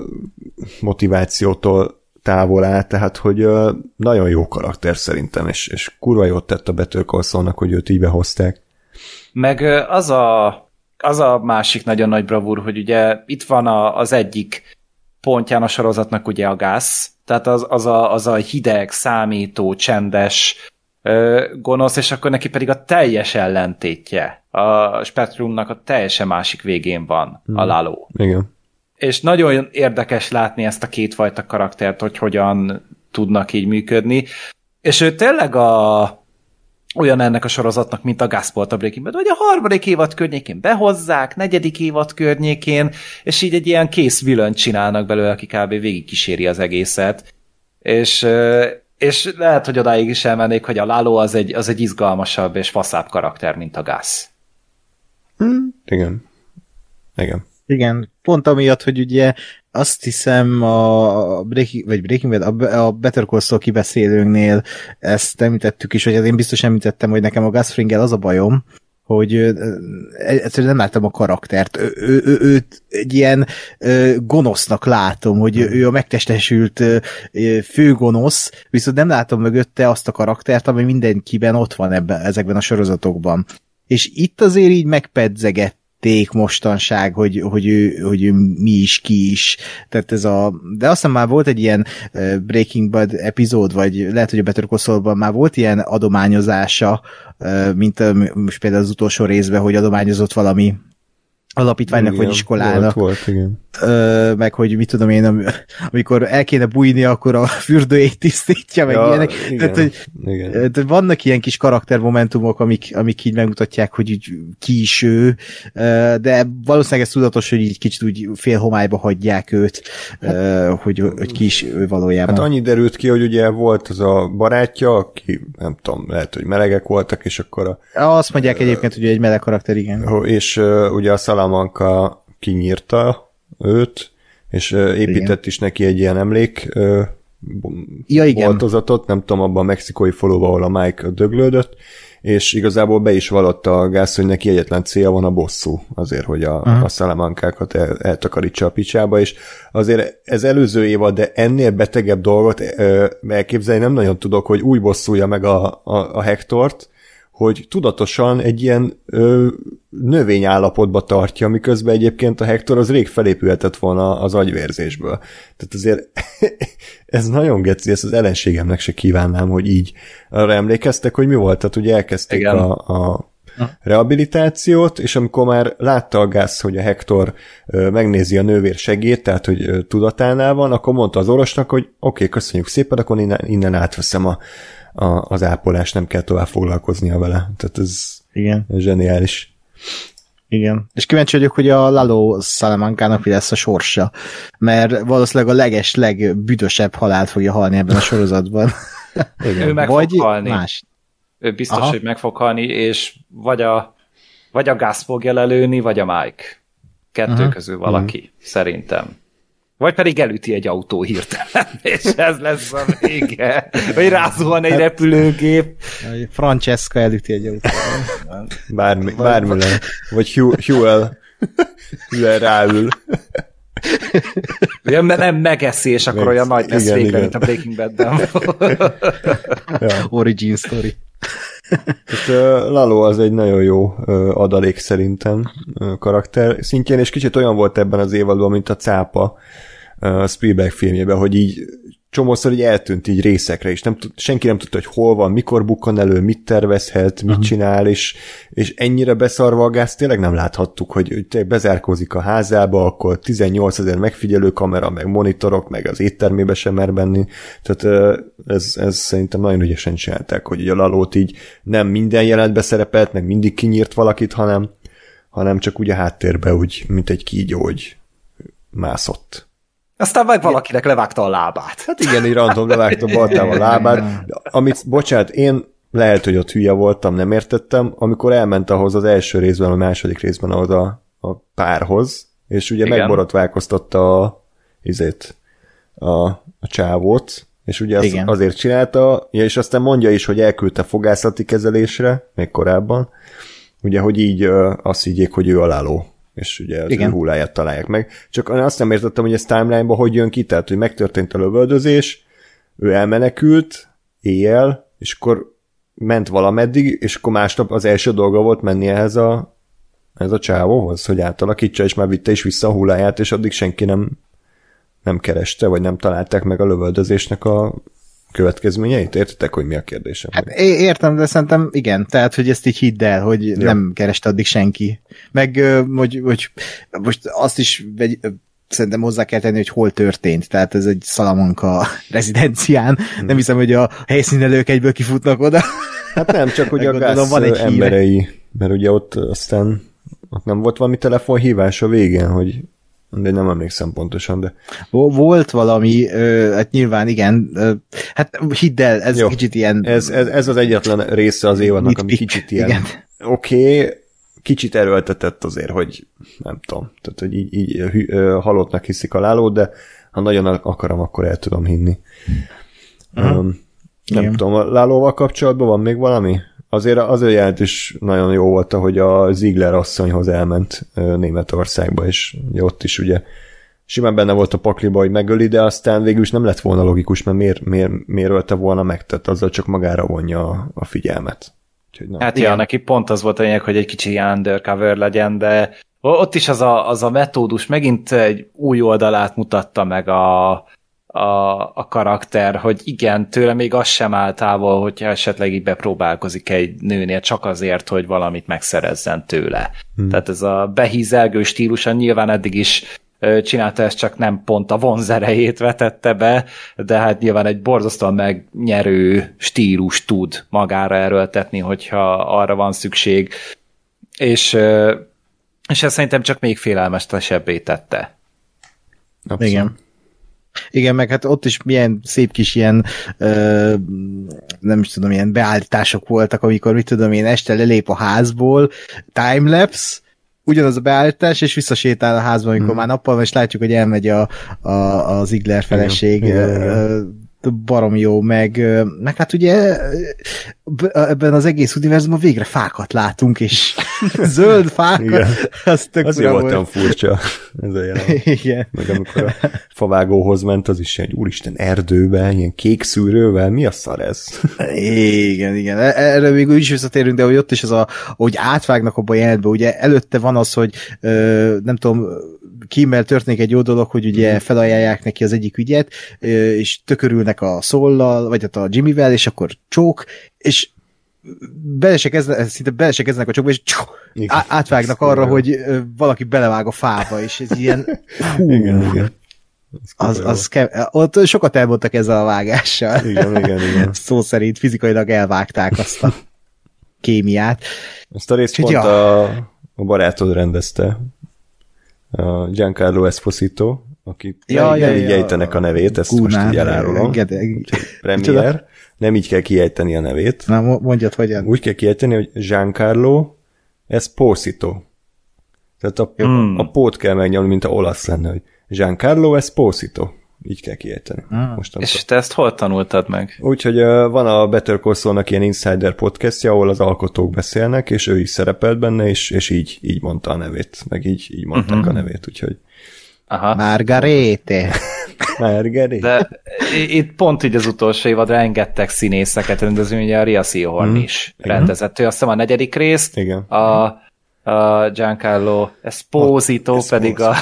Speaker 1: motivációtól távol áll, tehát hogy nagyon jó karakter szerintem, és, és kurva jót tett a Better Call hogy őt így behozták.
Speaker 2: Meg az a, az a másik nagyon nagy bravúr, hogy ugye itt van a, az egyik pontján a sorozatnak ugye a gáz, tehát az, az, a, az a hideg, számító, csendes ö, gonosz, és akkor neki pedig a teljes ellentétje. A spektrumnak a teljesen másik végén van hmm. a Láló.
Speaker 1: Igen.
Speaker 2: És nagyon érdekes látni ezt a kétfajta karaktert, hogy hogyan tudnak így működni. És ő tényleg a olyan ennek a sorozatnak, mint a Gasport a Breaking Bad, vagy a harmadik évad környékén behozzák, negyedik évad környékén, és így egy ilyen kész vilönt csinálnak belőle, aki kb. végig kíséri az egészet. És, és lehet, hogy odáig is elmennék, hogy a Lalo az egy, az egy izgalmasabb és faszább karakter, mint a Gas.
Speaker 1: Hmm, igen. Igen.
Speaker 3: Igen, pont amiatt, hogy ugye azt hiszem a Breaking, vagy Breaking Bad, a Better Call Saul kibeszélőnknél ezt említettük is, hogy én biztos említettem, hogy nekem a Gus Fringgel az a bajom, hogy egyszerűen nem láttam a karaktert. Ő, ő, ő, őt egy ilyen ö, gonosznak látom, hogy ő a megtestesült ö, főgonosz, viszont nem látom mögötte azt a karaktert, ami mindenkiben ott van ebben, ezekben a sorozatokban. És itt azért így megpedzeget ték mostanság, hogy, hogy, ő, hogy ő mi is, ki is. Tehát ez a, de aztán már volt egy ilyen Breaking Bad epizód, vagy lehet, hogy a Better Call már volt ilyen adományozása, mint most például az utolsó részben, hogy adományozott valami alapítványnak igen, vagy iskolának.
Speaker 1: Volt, volt, igen.
Speaker 3: Ö, meg hogy mit tudom én, amikor el kéne bújni, akkor a fürdőjét tisztítja, meg ja, ilyenek. Igen, tehát, hogy, igen. Tehát vannak ilyen kis karaktermomentumok, amik, amik így megmutatják, hogy így ki is ő, de valószínűleg ez tudatos, hogy így kicsit úgy fél homályba hagyják őt, hát, hogy, hogy ki is ő valójában.
Speaker 1: Hát annyi derült ki, hogy ugye volt az a barátja, aki nem tudom, lehet, hogy melegek voltak, és akkor a...
Speaker 3: Azt mondják egyébként, hogy egy meleg karakter, igen.
Speaker 1: És ugye a Salamanca kinyírta őt, és épített igen. is neki egy ilyen emlék
Speaker 3: ja, igen.
Speaker 1: boltozatot, nem tudom, abban a mexikói folóban, ahol a Mike döglődött, és igazából be is vallotta a gáz, hogy neki egyetlen célja van a bosszú, azért, hogy a, uh-huh. a szalamankákat el, eltakarítsa a picsába, és azért ez előző évad, de ennél betegebb dolgot ö, elképzelni nem nagyon tudok, hogy úgy bosszulja meg a, a, a Hektort, hogy tudatosan egy ilyen ö, növényállapotba tartja, miközben egyébként a Hector az rég felépülhetett volna az agyvérzésből. Tehát azért ez nagyon geci, ezt az ellenségemnek se kívánnám, hogy így arra emlékeztek, hogy mi volt, tehát ugye elkezdték Igen. a, a rehabilitációt, és amikor már látta a gáz, hogy a Hector megnézi a nővér segét, tehát hogy tudatánál van, akkor mondta az orvosnak, hogy oké, okay, köszönjük szépen, akkor innen, innen átveszem a, a, az ápolás, nem kell tovább foglalkoznia vele. Tehát ez,
Speaker 3: Igen.
Speaker 1: ez zseniális.
Speaker 3: Igen. És kíváncsi vagyok, hogy a Lalo Salamankának mi lesz a sorsa, mert valószínűleg a leges, legbüdösebb halált fogja halni ebben a sorozatban.
Speaker 2: Igen. Ő meg vagy fog halni. Más. Ő biztos, Aha. hogy meg fog halni, és vagy a, vagy a gáz fogja lelőni, vagy a Mike. Kettő uh-huh. közül valaki, uh-huh. szerintem. Vagy pedig elüti egy autó hirtelen, és ez lesz a vége. Vagy rázuhan egy hát, repülőgép.
Speaker 3: Francesca elüti egy autó.
Speaker 1: Bármi, bármi le. Vagy Huel. Huel ráül.
Speaker 2: Ugye, mert nem megeszi, és akkor olyan nagy lesz igen, végre, igen. mint a Breaking Bad-ben.
Speaker 3: ja. Origin story.
Speaker 1: Uh, Lalo az egy nagyon jó adalék szerintem karakter szintjén, és kicsit olyan volt ebben az évadban, mint a cápa, a Spielberg filmjében, hogy így csomószor így eltűnt így részekre, és nem tud, senki nem tudta, hogy hol van, mikor bukkan elő, mit tervezhet, mit uh-huh. csinál, és, és ennyire beszarva a gáz tényleg nem láthattuk, hogy, hogy bezárkózik a házába, akkor 18 ezer megfigyelő kamera, meg monitorok, meg az éttermébe sem mer benni. Tehát ez, ez szerintem nagyon ügyesen csinálták, hogy a Lalót így nem minden jelentbe szerepelt, meg mindig kinyírt valakit, hanem, hanem csak úgy a háttérbe, úgy, mint egy kígyó, hogy mászott.
Speaker 2: Aztán meg valakinek levágta a lábát.
Speaker 1: Hát igen, így random levágta baltám a lábát. Amit, bocsánat, én lehet, hogy ott hülye voltam, nem értettem, amikor elment ahhoz az első részben, a második részben ahhoz a, a párhoz, és ugye Igen. megborotválkoztatta a, izét, a, a csávót, és ugye azt Igen. azért csinálta, és aztán mondja is, hogy elküldte fogászati kezelésre, még korábban, ugye, hogy így azt higgyék, hogy ő aláló és ugye az Igen. ő hulláját találják meg. Csak azt nem értettem, hogy ez timeline-ba hogy jön ki, tehát hogy megtörtént a lövöldözés, ő elmenekült éjjel, és akkor ment valameddig, és akkor másnap az első dolga volt menni ehhez a, ehhez a csávóhoz, hogy átalakítsa, és már vitte is vissza a hulláját, és addig senki nem nem kereste, vagy nem találták meg a lövöldözésnek a következményeit? Értitek, hogy mi a kérdésem?
Speaker 3: Hát értem, de szerintem igen, tehát, hogy ezt így hidd el, hogy ja. nem kereste addig senki. Meg, hogy, hogy most azt is vegy, szerintem hozzá kell tenni, hogy hol történt. Tehát ez egy Salamanca rezidencián. Hmm. Nem hiszem, hogy a helyszínelők egyből kifutnak oda.
Speaker 1: Hát nem, csak hogy a gáz van egy emberei, híre. mert ugye ott aztán ott nem volt valami telefonhívás a végén, hogy de nem emlékszem pontosan, de...
Speaker 3: Volt valami, hát nyilván igen, hát hidd el, ez Jó, kicsit ilyen...
Speaker 1: Ez, ez, ez az egyetlen része az évadnak, ami kicsit ilyen... Oké, okay, kicsit erőltetett azért, hogy nem tudom, tehát hogy így, így halottnak hiszik a lálót, de ha nagyon akarom, akkor el tudom hinni. Uh-huh. Um, nem Igen. tudom, a lálóval kapcsolatban van még valami? Azért az jelent is nagyon jó volt, hogy a Ziegler asszonyhoz elment Németországba, és ott is ugye simán benne volt a pakliba, hogy megöli, de aztán végül is nem lett volna logikus, mert miért, miért, miért ölte volna meg, tehát azzal csak magára vonja a, a figyelmet.
Speaker 2: Úgyhogy, na. Hát igen, ja, neki pont az volt a lényeg, hogy egy kicsi ilyen undercover legyen, de ott is az a, az a metódus megint egy új oldalát mutatta meg a, a, a karakter, hogy igen, tőle még az sem áll távol, hogyha esetleg így bepróbálkozik egy nőnél csak azért, hogy valamit megszerezzen tőle. Hmm. Tehát ez a behízelgő stílusa nyilván eddig is csinálta ezt, csak nem pont a vonzerejét vetette be, de hát nyilván egy borzasztóan megnyerő stílus tud magára erőltetni, hogyha arra van szükség, és, és ez szerintem csak még félelmesebbé tette.
Speaker 3: Abszolút. Igen. Igen, meg hát ott is milyen szép kis ilyen, ö, nem is tudom, ilyen beállítások voltak, amikor, mit tudom én, este lelép a házból, timelapse, ugyanaz a beállítás, és visszasétál a házba, amikor hmm. már nappal van, és látjuk, hogy elmegy a, a, az Igler feleség igen, igen, barom jó, meg, meg hát ugye ebben az egész univerzumban végre fákat látunk, és zöld fákat, Igen.
Speaker 1: az tök Az voltam furcsa, ez a. Igen. Meg amikor a favágóhoz ment, az is egy úristen erdőben, ilyen kék szűrővel, mi a szar ez?
Speaker 3: Igen, igen. E- erre még úgy is visszatérünk, de hogy ott is az a, hogy átvágnak abba a jelentbe, ugye előtte van az, hogy nem tudom, Kimmel történik egy jó dolog, hogy ugye mhm. felajánlják neki az egyik ügyet, és tökörülnek a szollal, vagy hát a Jimmyvel, és akkor csók, és bele se kezdenek, szinte bele se kezdenek a csókba, és csó, átvágnak arra, hogy valaki belevág a fába, és ez ilyen hú, igen, igen. Az, az kev- ott sokat elmondtak ezzel a vágással.
Speaker 1: Igen, igen, igen.
Speaker 3: Szó szerint fizikailag elvágták azt a kémiát.
Speaker 1: Ezt a részt pont ja. a, a barátod rendezte, a Giancarlo Esposito, aki ja, ja, ja, ja, a nevét, ezt Gunnar, most így elárulom. Premier, nem így kell kiejteni a nevét.
Speaker 3: Na, mondjad, hogyan.
Speaker 1: Úgy kell kiejteni, hogy Giancarlo Esposito. Tehát a, hmm. a pót kell megnyomni, mint a olasz lenne, hogy Giancarlo Esposito. Így kell kiejteni.
Speaker 2: Ah. És te ezt hol tanultad meg?
Speaker 1: Úgyhogy uh, van a Better Call ilyen insider podcastja, ahol az alkotók beszélnek, és ő is szerepelt benne, és, és így, így mondta a nevét, meg így, így mondták uh-huh. a nevét, úgyhogy
Speaker 3: Aha. Margarete.
Speaker 1: Margarete.
Speaker 2: De itt pont így az utolsó évad rengeteg színészeket rendező, ugye a Ria Seahorn mm. is rendezett. Ő azt hiszem a negyedik részt,
Speaker 1: Igen.
Speaker 2: a a Giancarlo Esposito a, pedig a,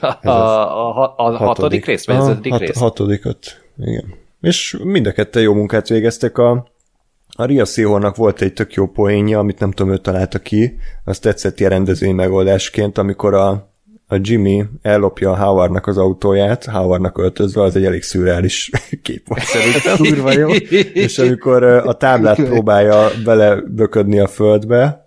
Speaker 2: a, a, a, a hatodik rész, vagy az ötödik hat, rész?
Speaker 1: Hatodikat, igen. És mind a ketten jó munkát végeztek. A, a Ria Seahornak volt egy tök jó poénja, amit nem tudom, ő találta ki, azt tetszett ilyen rendezői megoldásként, amikor a, a Jimmy ellopja a Howardnak az autóját, Howardnak öltözve, az egy elég szürreális kép volt szerintem. jó. És amikor a táblát próbálja beleböködni a földbe,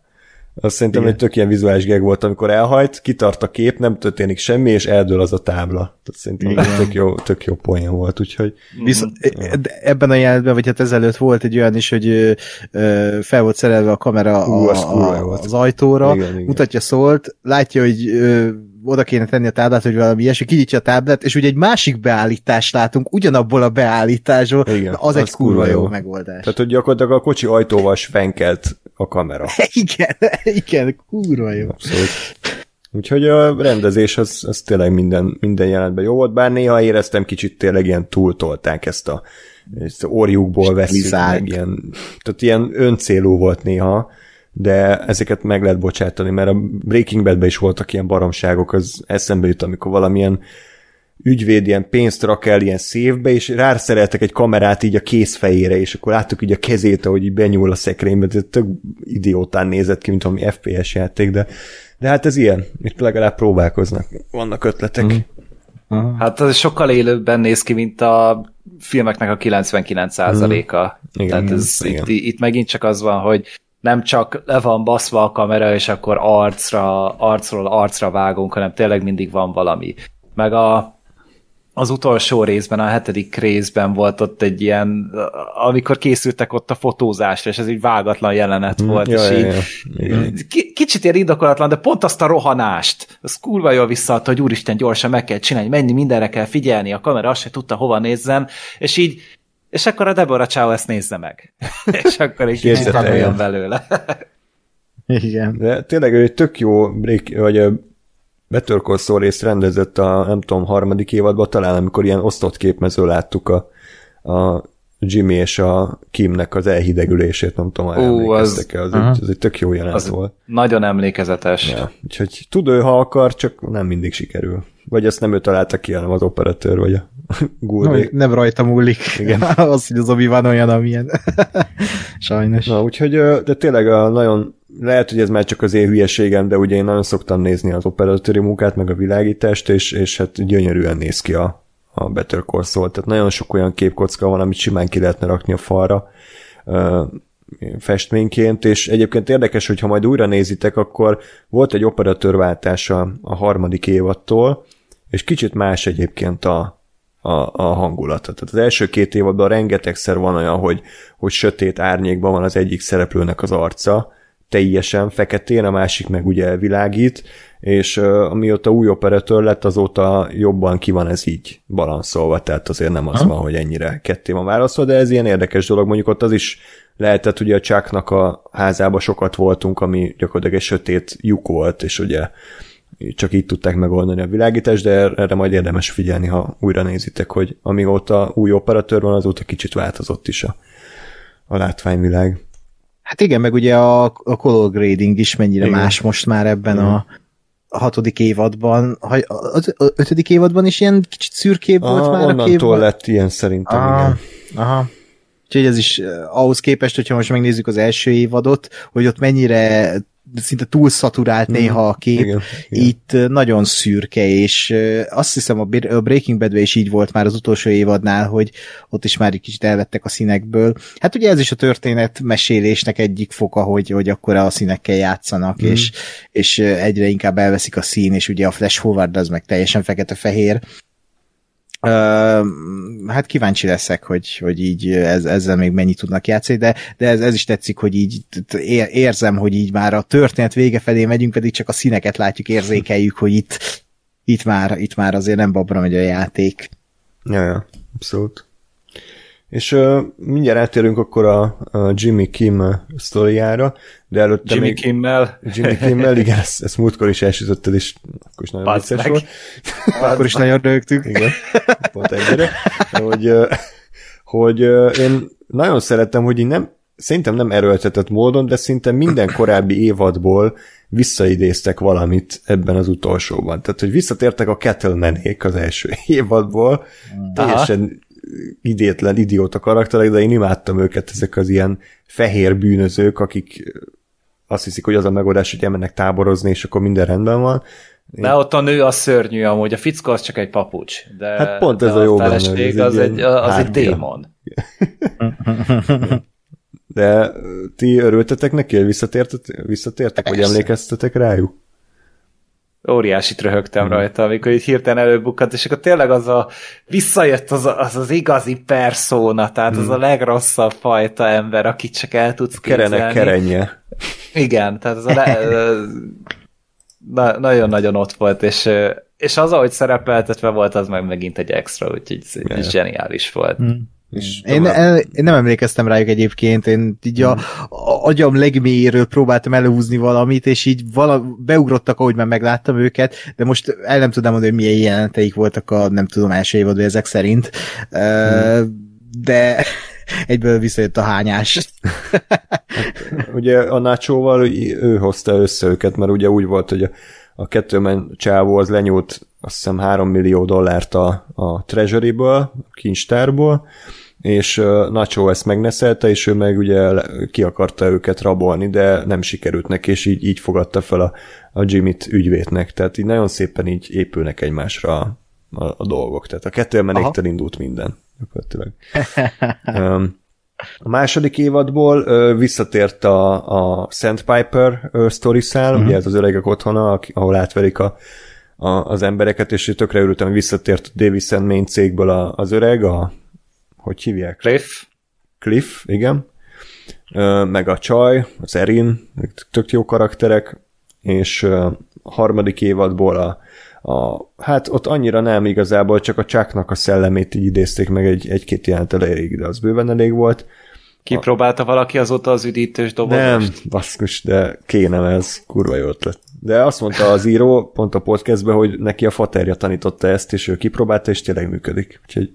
Speaker 1: azt szerintem Igen. egy tök ilyen vizuális geg volt, amikor elhajt, kitart a kép, nem történik semmi, és eldől az a tábla. Tehát szerintem Igen. tök jó, tök jó poén volt, úgyhogy...
Speaker 3: Viszont ja. ebben a jelenetben, vagy hát ezelőtt volt egy olyan is, hogy ö, fel volt szerelve a kamera Hú, a, a, az ajtóra, igen, igen. mutatja szólt, látja, hogy ö, oda kéne tenni a táblát, hogy valami ilyesmi, kinyitja a táblát, és ugye egy másik beállítást látunk, ugyanabból a beállításból, Igen, az, az egy kurva jó, jó megoldás.
Speaker 1: Tehát, hogy gyakorlatilag a kocsi ajtóval svenkelt a kamera.
Speaker 3: igen, igen, kurva jó. Abszolút.
Speaker 1: Úgyhogy a rendezés az, az tényleg minden, minden jelentben jó volt, bár néha éreztem kicsit tényleg ilyen túltolták ezt a, ezt a orjukból veszik, meg ilyen, tehát ilyen öncélú volt néha, de ezeket meg lehet bocsátani, mert a Breaking Badben is voltak ilyen baromságok, az eszembe jut, amikor valamilyen ügyvéd ilyen pénzt rak el ilyen szévbe, és rászereltek egy kamerát így a kézfejére, és akkor láttuk így a kezét, ahogy így benyúl a szekrénybe, ez tök idiótán nézett ki, mint valami FPS játék, de, de hát ez ilyen, itt legalább próbálkoznak, vannak ötletek. Mm.
Speaker 2: Aha. Hát ez sokkal élőbben néz ki, mint a filmeknek a 99%-a. Mm. Igen, Tehát ez, igen. Itt, itt megint csak az van, hogy nem csak le van baszva a kamera, és akkor arcra, arcról arcra vágunk, hanem tényleg mindig van valami. Meg a, az utolsó részben, a hetedik részben volt ott egy ilyen, amikor készültek ott a fotózásra, és ez egy vágatlan jelenet mm, volt, ja, és ja, így ja. kicsit ilyen indokolatlan, de pont azt a rohanást, az kurva jól visszaadta, hogy úristen, gyorsan meg kell csinálni, menni, mindenre kell figyelni, a kamera azt se tudta, hova nézzen, és így és akkor a Deborah Chow ezt nézze meg. és akkor egy kicsit belőle.
Speaker 3: Igen.
Speaker 1: De tényleg ő egy tök jó break, vagy Better Call Saul részt rendezett a, nem tudom, harmadik évadban, talán amikor ilyen osztott képmező láttuk a, a Jimmy és a Kimnek az elhidegülését, nem tudom, Ó, az, az, egy, az egy tök jó jelenet az volt.
Speaker 2: Nagyon emlékezetes. Ja,
Speaker 1: úgyhogy tud ő, ha akar, csak nem mindig sikerül. Vagy ezt nem ő találta ki, hanem az operatőr, vagy a
Speaker 3: No, nem rajta múlik. Igen. az, hogy az obi van olyan, amilyen. Sajnos.
Speaker 1: Na, úgyhogy, de tényleg a nagyon lehet, hogy ez már csak az én hülyeségem, de ugye én nagyon szoktam nézni az operatőri munkát, meg a világítást, és, és hát gyönyörűen néz ki a, a Better Call Saul. Tehát nagyon sok olyan képkocka van, amit simán ki lehetne rakni a falra festményként, és egyébként érdekes, hogyha majd újra nézitek, akkor volt egy operatőrváltása a harmadik évattól, és kicsit más egyébként a, a, a hangulata. Tehát az első két évadban rengetegszer van olyan, hogy, hogy sötét árnyékban van az egyik szereplőnek az arca, teljesen feketén, a másik meg ugye világít, és uh, amióta új operatőr lett, azóta jobban ki van ez így balanszolva, tehát azért nem az ha. van, hogy ennyire ketté van válaszolva, de ez ilyen érdekes dolog, mondjuk ott az is lehetett, ugye a Chucknak a házába sokat voltunk, ami gyakorlatilag egy sötét lyuk volt, és ugye csak így tudták megoldani a világítást, de erre majd érdemes figyelni, ha újra nézitek, hogy amióta új operatőr van, azóta kicsit változott is a, a látványvilág.
Speaker 3: Hát igen, meg ugye a, a color grading is mennyire igen. más most már ebben igen. a, hatodik évadban, az ötödik évadban is ilyen kicsit szürkébb
Speaker 1: aha,
Speaker 3: volt már
Speaker 1: a képben. lett ilyen szerintem, aha, igen.
Speaker 3: Aha. Úgyhogy ez is eh, ahhoz képest, hogyha most megnézzük az első évadot, hogy ott mennyire szinte túl szaturált mhm. néha a kép, igen, igen. itt nagyon szürke, és azt hiszem a Breaking bad is így volt már az utolsó évadnál, hogy ott is már egy kicsit elvettek a színekből. Hát ugye ez is a történet mesélésnek egyik foka, hogy, hogy akkor a színekkel játszanak, mm. és, és egyre inkább elveszik a szín, és ugye a flash forward az meg teljesen fekete-fehér, Uh, hát kíváncsi leszek, hogy, hogy így ez, ezzel még mennyit tudnak játszani, de, de ez, ez is tetszik, hogy így érzem, hogy így már a történet vége felé megyünk, pedig csak a színeket látjuk, érzékeljük, hogy itt, itt, már, itt már azért nem babra megy a játék.
Speaker 1: Ja, ja, abszolút. És uh, mindjárt átérünk akkor a, a Jimmy Kim sztoriára, de előtte
Speaker 2: Jimmy
Speaker 1: még...
Speaker 2: Kimmel.
Speaker 1: Jimmy Kimmel, igen, ezt, ezt múltkor is elsütötted, és akkor is nagyon
Speaker 3: vicces meg. volt. akkor is nagyon rögtük.
Speaker 1: Igen, pont egyre. Hogy, hogy én nagyon szerettem, hogy én nem, szerintem nem erőltetett módon, de szinte minden korábbi évadból visszaidéztek valamit ebben az utolsóban. Tehát, hogy visszatértek a Kettlemenék az első évadból, Aha. teljesen idétlen, idióta karakterek, de én imádtam őket, ezek az ilyen fehér bűnözők, akik azt hiszik, hogy az a megoldás, hogy elmennek táborozni, és akkor minden rendben van.
Speaker 2: De ott a nő a szörnyű amúgy, a fickó az csak egy papucs. De,
Speaker 1: hát pont ez a jó
Speaker 2: benne. Az, egy, az, egy, az egy démon.
Speaker 1: De ti örültetek neki, hogy visszatértek, vagy emlékeztetek rájuk?
Speaker 2: Óriásit röhögtem mm. rajta, amikor így hirtelen előbukkant, és akkor tényleg az a, visszajött az a, az, az igazi perszóna, tehát mm. az a legrosszabb fajta ember, akit csak el tudsz képzelni.
Speaker 1: Kerenek kerenje.
Speaker 2: Igen, tehát az a le, na, nagyon-nagyon ott volt, és, és az, ahogy szerepeltetve volt, az meg megint egy extra, úgyhogy yeah. zseniális volt. Mm.
Speaker 3: És én, el, én nem emlékeztem rájuk egyébként, én így a, a agyam legmélyéről próbáltam előhúzni valamit, és így vala, beugrottak, ahogy már megláttam őket, de most el nem tudom mondani, hogy milyen jelenteik voltak a nem tudom első évadban ezek szerint, hmm. de egyből visszajött a hányás.
Speaker 1: Hát, ugye a Nacho-val ő hozta össze őket, mert ugye úgy volt, hogy a, a kettőmen csávó az lenyúlt azt hiszem 3 millió dollárt a, a Treasury-ből, a kincstárból, és Nacho ezt megneszelte, és ő meg ugye ki akarta őket rabolni, de nem sikerült neki, és így, így fogadta fel a, a Jimmy-t ügyvédnek, tehát így nagyon szépen így épülnek egymásra a, a, a dolgok, tehát a kettő emeléktől indult minden. A második évadból ö, visszatért a, a Sandpiper story szál, uh-huh. ugye ez az öregek otthona, ahol átverik a, a, az embereket, és tökre örültem, hogy visszatért a Davis Main cégből a, az öreg, a hogy hívják?
Speaker 2: Cliff.
Speaker 1: Cliff, igen. Meg a csaj, az Erin, tök jó karakterek, és a harmadik évadból a, a, hát ott annyira nem igazából, csak a csáknak a szellemét így idézték meg egy, egy-két jelent elég, de az bőven elég volt.
Speaker 2: Kipróbálta valaki azóta az üdítős dobozt?
Speaker 1: Nem, baszkus, de kéne ez, kurva jó ötlet. De azt mondta az író pont a podcastben, hogy neki a faterja tanította ezt, és ő kipróbálta, és tényleg működik. Úgyhogy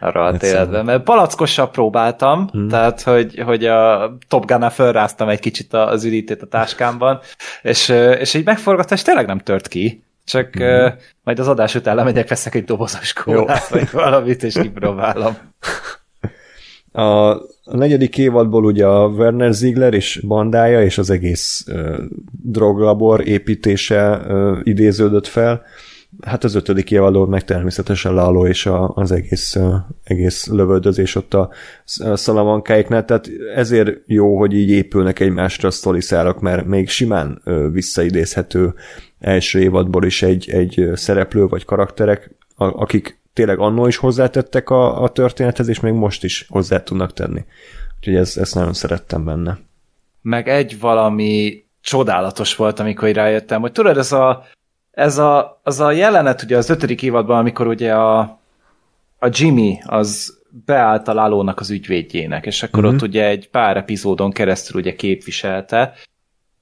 Speaker 2: arra a életben. Mert palackossal próbáltam, hmm. tehát hogy, hogy a Top gun fölráztam egy kicsit az üdítét a táskámban, és, és így megforgatta, és tényleg nem tört ki. Csak hmm. uh, majd az adás után lemegyek, veszek egy dobozos kólát, vagy valamit, és kipróbálom.
Speaker 1: A, negyedik évadból ugye a Werner Ziegler és bandája és az egész uh, droglabor építése uh, idéződött fel. Hát az ötödik évadból meg természetesen Lalo és a, az egész, uh, egész lövöldözés ott a, szalamankáiknál, tehát ezért jó, hogy így épülnek egymásra a sztoriszálak, mert még simán uh, visszaidézhető első évadból is egy, egy szereplő vagy karakterek, akik tényleg annó is hozzátettek a, a történethez, és még most is hozzá tudnak tenni. Úgyhogy ez, ezt nagyon szerettem benne.
Speaker 2: Meg egy valami csodálatos volt, amikor rájöttem, hogy tudod, ez a, ez a, az a jelenet ugye az ötödik évadban, amikor ugye a, a Jimmy az beállt a Lalónak az ügyvédjének, és akkor uh-huh. ott ugye egy pár epizódon keresztül ugye képviselte,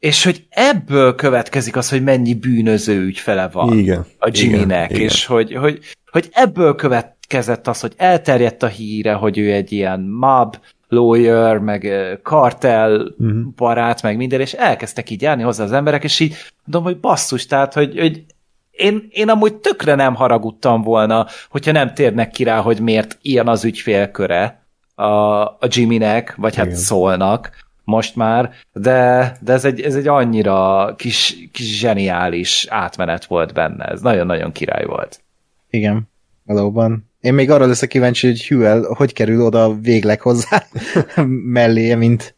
Speaker 2: és hogy ebből következik az, hogy mennyi bűnöző ügyfele van
Speaker 1: igen,
Speaker 2: a Jimmynek, igen, és igen. Hogy, hogy, hogy ebből következett az, hogy elterjedt a híre, hogy ő egy ilyen mob lawyer, meg kartel uh-huh. barát, meg minden, és elkezdtek így járni hozzá az emberek, és így mondom, hogy basszus, tehát, hogy, hogy én, én amúgy tökre nem haragudtam volna, hogyha nem térnek ki rá, hogy miért ilyen az ügyfélköre a, a Jimmynek, vagy hát Igen. szólnak, most már, de, de ez, egy, ez egy annyira kis, kis zseniális átmenet volt benne, ez nagyon-nagyon király volt.
Speaker 3: Igen, valóban. Én még arra leszek kíváncsi, hogy Hüel hogy kerül oda végleg hozzá melléje, mint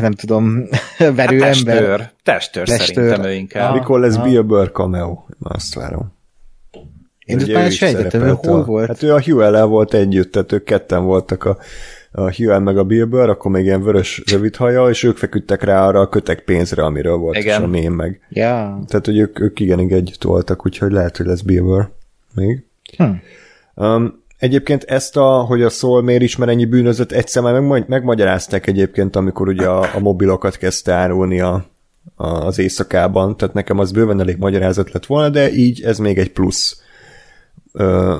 Speaker 3: nem tudom, verő hát testőr, ember.
Speaker 2: Testőr, testőr szerintem ő inkább.
Speaker 1: Mikor lesz Bill Burr cameo? Azt várom.
Speaker 3: Én ott már sejtettem, hogy hol volt.
Speaker 1: Hát ő a Hugh volt együtt, tehát ők ketten voltak a a Hugh meg a Billből, akkor még ilyen vörös rövid haja, és ők feküdtek rá arra a kötek pénzre, amiről volt igen. a mém meg.
Speaker 3: Yeah.
Speaker 1: Tehát, hogy ők, ők igen, együtt voltak, úgyhogy lehet, hogy lesz Billből még. Hmm. Um, Egyébként ezt, a, hogy a szól miért ismer ennyi bűnözött, egyszer már meg, megmagyarázták egyébként, amikor ugye a, a mobilokat kezdte árulni a, a, az éjszakában, tehát nekem az bőven elég magyarázat lett volna, de így ez még egy plusz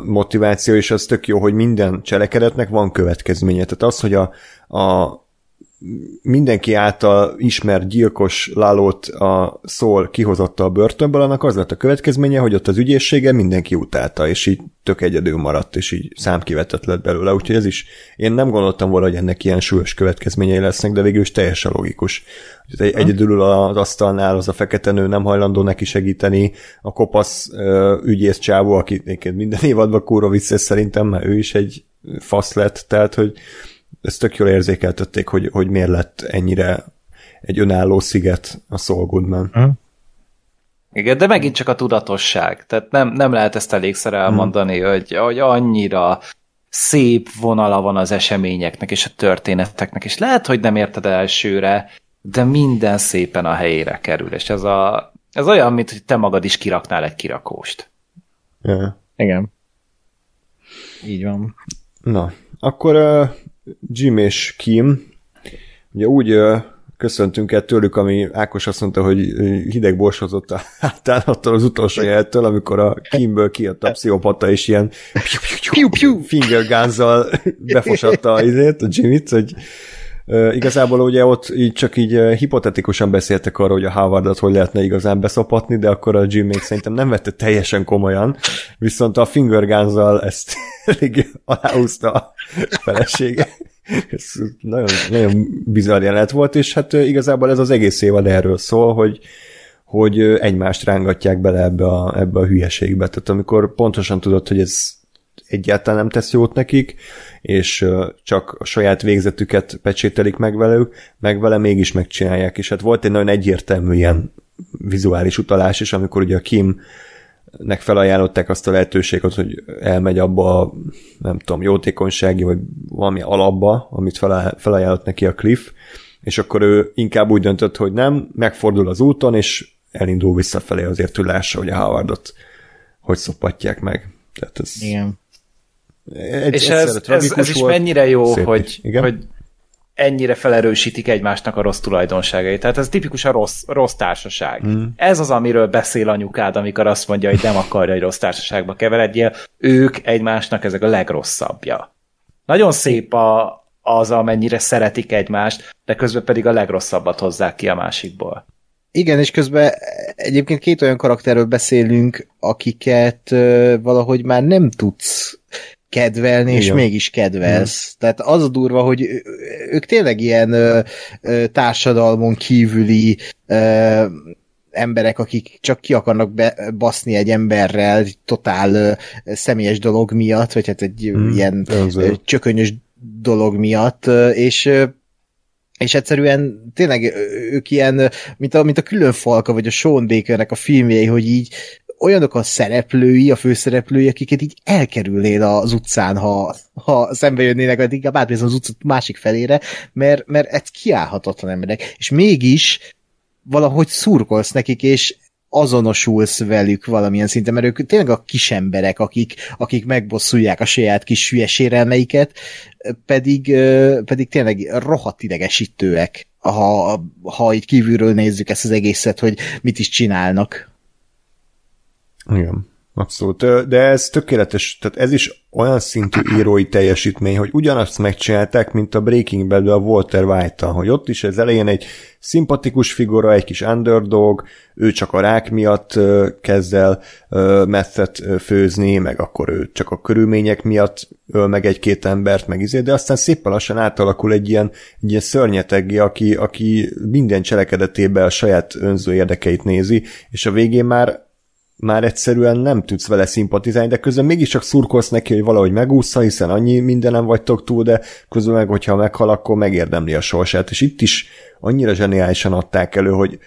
Speaker 1: motiváció, és az tök jó, hogy minden cselekedetnek van következménye. Tehát az, hogy a, a mindenki által ismert gyilkos Lalót a szól kihozotta a börtönből, annak az lett a következménye, hogy ott az ügyészsége mindenki utálta, és így tök egyedül maradt, és így számkivetett lett belőle. Úgyhogy ez is, én nem gondoltam volna, hogy ennek ilyen súlyos következményei lesznek, de végül is teljesen logikus. Egy, egyedül az asztalnál az a fekete nő nem hajlandó neki segíteni, a kopasz ügyész csávó, aki minden évadban kúrva vicces szerintem, mert ő is egy fasz lett, tehát hogy ezt tök jól érzékeltették, hogy, hogy miért lett ennyire egy önálló sziget a Saul Goodman. Hmm.
Speaker 2: Igen, de megint csak a tudatosság. Tehát nem, nem lehet ezt elégszer elmondani, hmm. hogy, hogy annyira szép vonala van az eseményeknek és a történeteknek, és lehet, hogy nem érted elsőre, de minden szépen a helyére kerül, és ez, a, ez olyan, mint hogy te magad is kiraknál egy kirakóst.
Speaker 1: Yeah.
Speaker 3: Igen. Így van.
Speaker 1: Na, akkor uh, Jim és Kim, ugye úgy köszöntünk el tőlük, ami Ákos azt mondta, hogy hideg borsozott a hátán attól az utolsó jeltől, amikor a Kimből kijött a pszichopata, és ilyen finger guns befosatta a izét, a Jimmy-t, hogy igazából ugye ott így csak így hipotetikusan beszéltek arról, hogy a Howardot hogy lehetne igazán beszopatni, de akkor a Jim még szerintem nem vette teljesen komolyan, viszont a Finger ezt elég aláhúzta a felesége. Ez nagyon, nagyon bizarr jelenet volt, és hát igazából ez az egész évad erről szól, hogy hogy egymást rángatják bele ebbe a, ebbe a hülyeségbe. Tehát amikor pontosan tudod, hogy ez egyáltalán nem tesz jót nekik, és csak a saját végzetüket pecsételik meg velük, meg vele mégis megcsinálják. És hát volt egy nagyon egyértelmű ilyen vizuális utalás is, amikor ugye a Kim nek felajánlották azt a lehetőséget, hogy elmegy abba a, nem tudom, jótékonysági, vagy valami alapba, amit felajánlott neki a Cliff, és akkor ő inkább úgy döntött, hogy nem, megfordul az úton, és elindul visszafelé azért, hogy lássa, hogy a Howardot hogy szopatják meg. Tehát ez...
Speaker 3: Igen.
Speaker 2: Egy, és ez, ez, ez is mennyire jó, hogy, Igen? hogy ennyire felerősítik egymásnak a rossz tulajdonságait. Tehát ez tipikus a rossz, rossz társaság. Mm. Ez az, amiről beszél anyukád, amikor azt mondja, hogy nem akarja, hogy rossz társaságba keveredjél. Ők egymásnak ezek a legrosszabbja. Nagyon szép a, az, amennyire szeretik egymást, de közben pedig a legrosszabbat hozzák ki a másikból.
Speaker 3: Igen, és közben egyébként két olyan karakterről beszélünk, akiket valahogy már nem tudsz kedvelni, Igen. és mégis kedvelsz. Igen. Tehát az a durva, hogy ők tényleg ilyen ö, ö, társadalmon kívüli ö, emberek, akik csak ki akarnak be, baszni egy emberrel totál ö, személyes dolog miatt, vagy hát egy hmm, ilyen ö, csökönyös dolog miatt, ö, és ö, és egyszerűen tényleg ők ilyen, mint a, mint a külön falka, vagy a Sean Bakernek a filmjei, hogy így olyanok a szereplői, a főszereplői, akiket így elkerülnél az utcán, ha, ha szembe jönnének, vagy inkább átmész az utca másik felére, mert, mert ez kiállhatatlan emberek. És mégis valahogy szurkolsz nekik, és azonosulsz velük valamilyen szinten, mert ők tényleg a kis emberek, akik, akik megbosszulják a saját kis hülye sérelmeiket, pedig, pedig tényleg rohadt idegesítőek, ha, ha így kívülről nézzük ezt az egészet, hogy mit is csinálnak.
Speaker 1: Igen. Abszolút, de ez tökéletes, tehát ez is olyan szintű írói teljesítmény, hogy ugyanazt megcsinálták, mint a Breaking bad a Walter white hogy ott is az elején egy szimpatikus figura, egy kis underdog, ő csak a rák miatt kezd el methet főzni, meg akkor ő csak a körülmények miatt öl meg egy-két embert, meg izé, de aztán szépen lassan átalakul egy ilyen, egy ilyen szörnyetegé, aki, aki minden cselekedetében a saját önző érdekeit nézi, és a végén már már egyszerűen nem tudsz vele szimpatizálni, de közben mégiscsak szurkolsz neki, hogy valahogy megúszza, hiszen annyi mindenem vagytok túl, de közben meg, hogyha meghal, akkor megérdemli a sorsát. És itt is annyira zseniálisan adták elő, hogy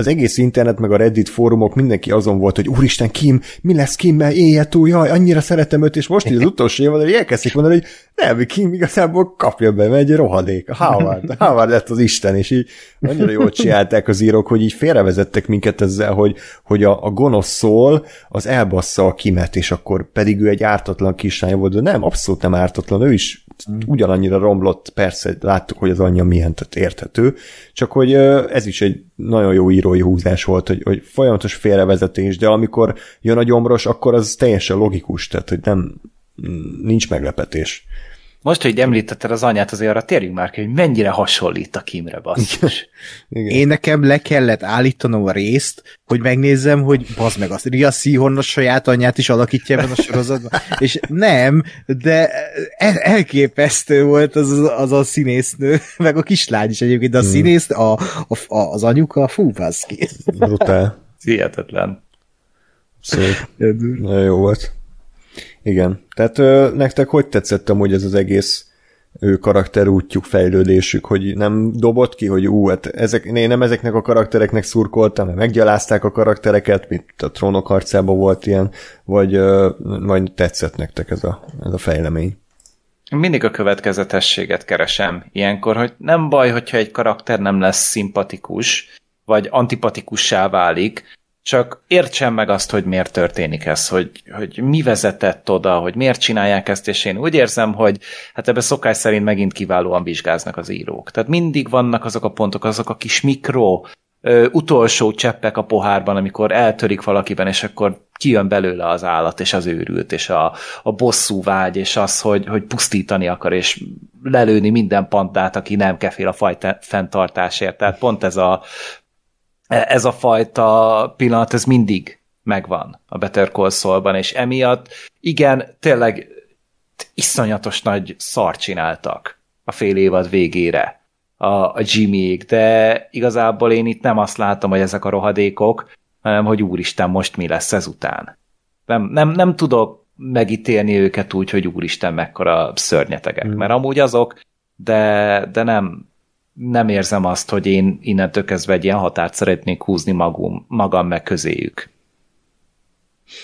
Speaker 1: az egész internet, meg a Reddit fórumok mindenki azon volt, hogy úristen, Kim, mi lesz Kimmel, élje túl, jaj, annyira szeretem őt, és most így az utolsó évben, hogy elkezdték mondani, hogy nem, Kim igazából kapja be, mert egy rohadék, a Howard, a Howard lett az Isten, és így annyira jól csinálták az írók, hogy így félrevezettek minket ezzel, hogy, hogy a, a gonosz szól, az elbassza a Kimet, és akkor pedig ő egy ártatlan kislány volt, de nem, abszolút nem ártatlan, ő is ugyanannyira romlott, persze láttuk, hogy az anyja milyen, tehát érthető, csak hogy ez is egy nagyon jó írói húzás volt, hogy, hogy folyamatos félrevezetés, de amikor jön a gyomros, akkor az teljesen logikus, tehát hogy nem, nincs meglepetés.
Speaker 2: Most, hogy említetted az anyát, azért arra térjünk már ki, hogy mennyire hasonlít a Kimre, basszus.
Speaker 3: Én nekem le kellett állítanom a részt, hogy megnézzem, hogy bazd meg, azt Ria Seahorn a saját anyját is alakítja ebben a sorozatban. És nem, de el- elképesztő volt az, az a színésznő, meg a kislány is egyébként, de a hmm. színész, a, a, a, az anyuka, fú, baszki.
Speaker 1: Brutál.
Speaker 2: Hihetetlen.
Speaker 1: Szóval, nagyon jó volt. Igen. Tehát ö, nektek hogy tetszett amúgy ez az egész ő karakterútjuk, fejlődésük, hogy nem dobott ki, hogy ú, hát ezek, én nem ezeknek a karaktereknek szurkoltam, mert meggyalázták a karaktereket, mint a trónok harcában volt ilyen, vagy, vagy tetszett nektek ez a, ez a fejlemény?
Speaker 2: Mindig a következetességet keresem ilyenkor, hogy nem baj, hogyha egy karakter nem lesz szimpatikus, vagy antipatikussá válik, csak értsem meg azt, hogy miért történik ez, hogy, hogy mi vezetett oda, hogy miért csinálják ezt, és én úgy érzem, hogy hát ebbe szokás szerint megint kiválóan vizsgáznak az írók. Tehát mindig vannak azok a pontok, azok a kis mikro ö, utolsó cseppek a pohárban, amikor eltörik valakiben, és akkor kijön belőle az állat, és az őrült, és a, a bosszú vágy, és az, hogy, hogy pusztítani akar, és lelőni minden pandát, aki nem kefél a fajta fenntartásért. Tehát pont ez a, ez a fajta pillanat, ez mindig megvan a Better Call Saul-ban, és emiatt igen, tényleg iszonyatos nagy szar csináltak a fél évad végére a, a Jimmyék, de igazából én itt nem azt látom, hogy ezek a rohadékok, hanem hogy úristen, most mi lesz ezután. Nem, nem, nem tudok megítélni őket úgy, hogy úristen, mekkora szörnyetegek, mm. mert amúgy azok, de, de nem, nem érzem azt, hogy én innentől kezdve egy ilyen határt szeretnék húzni magam, magam meg közéjük.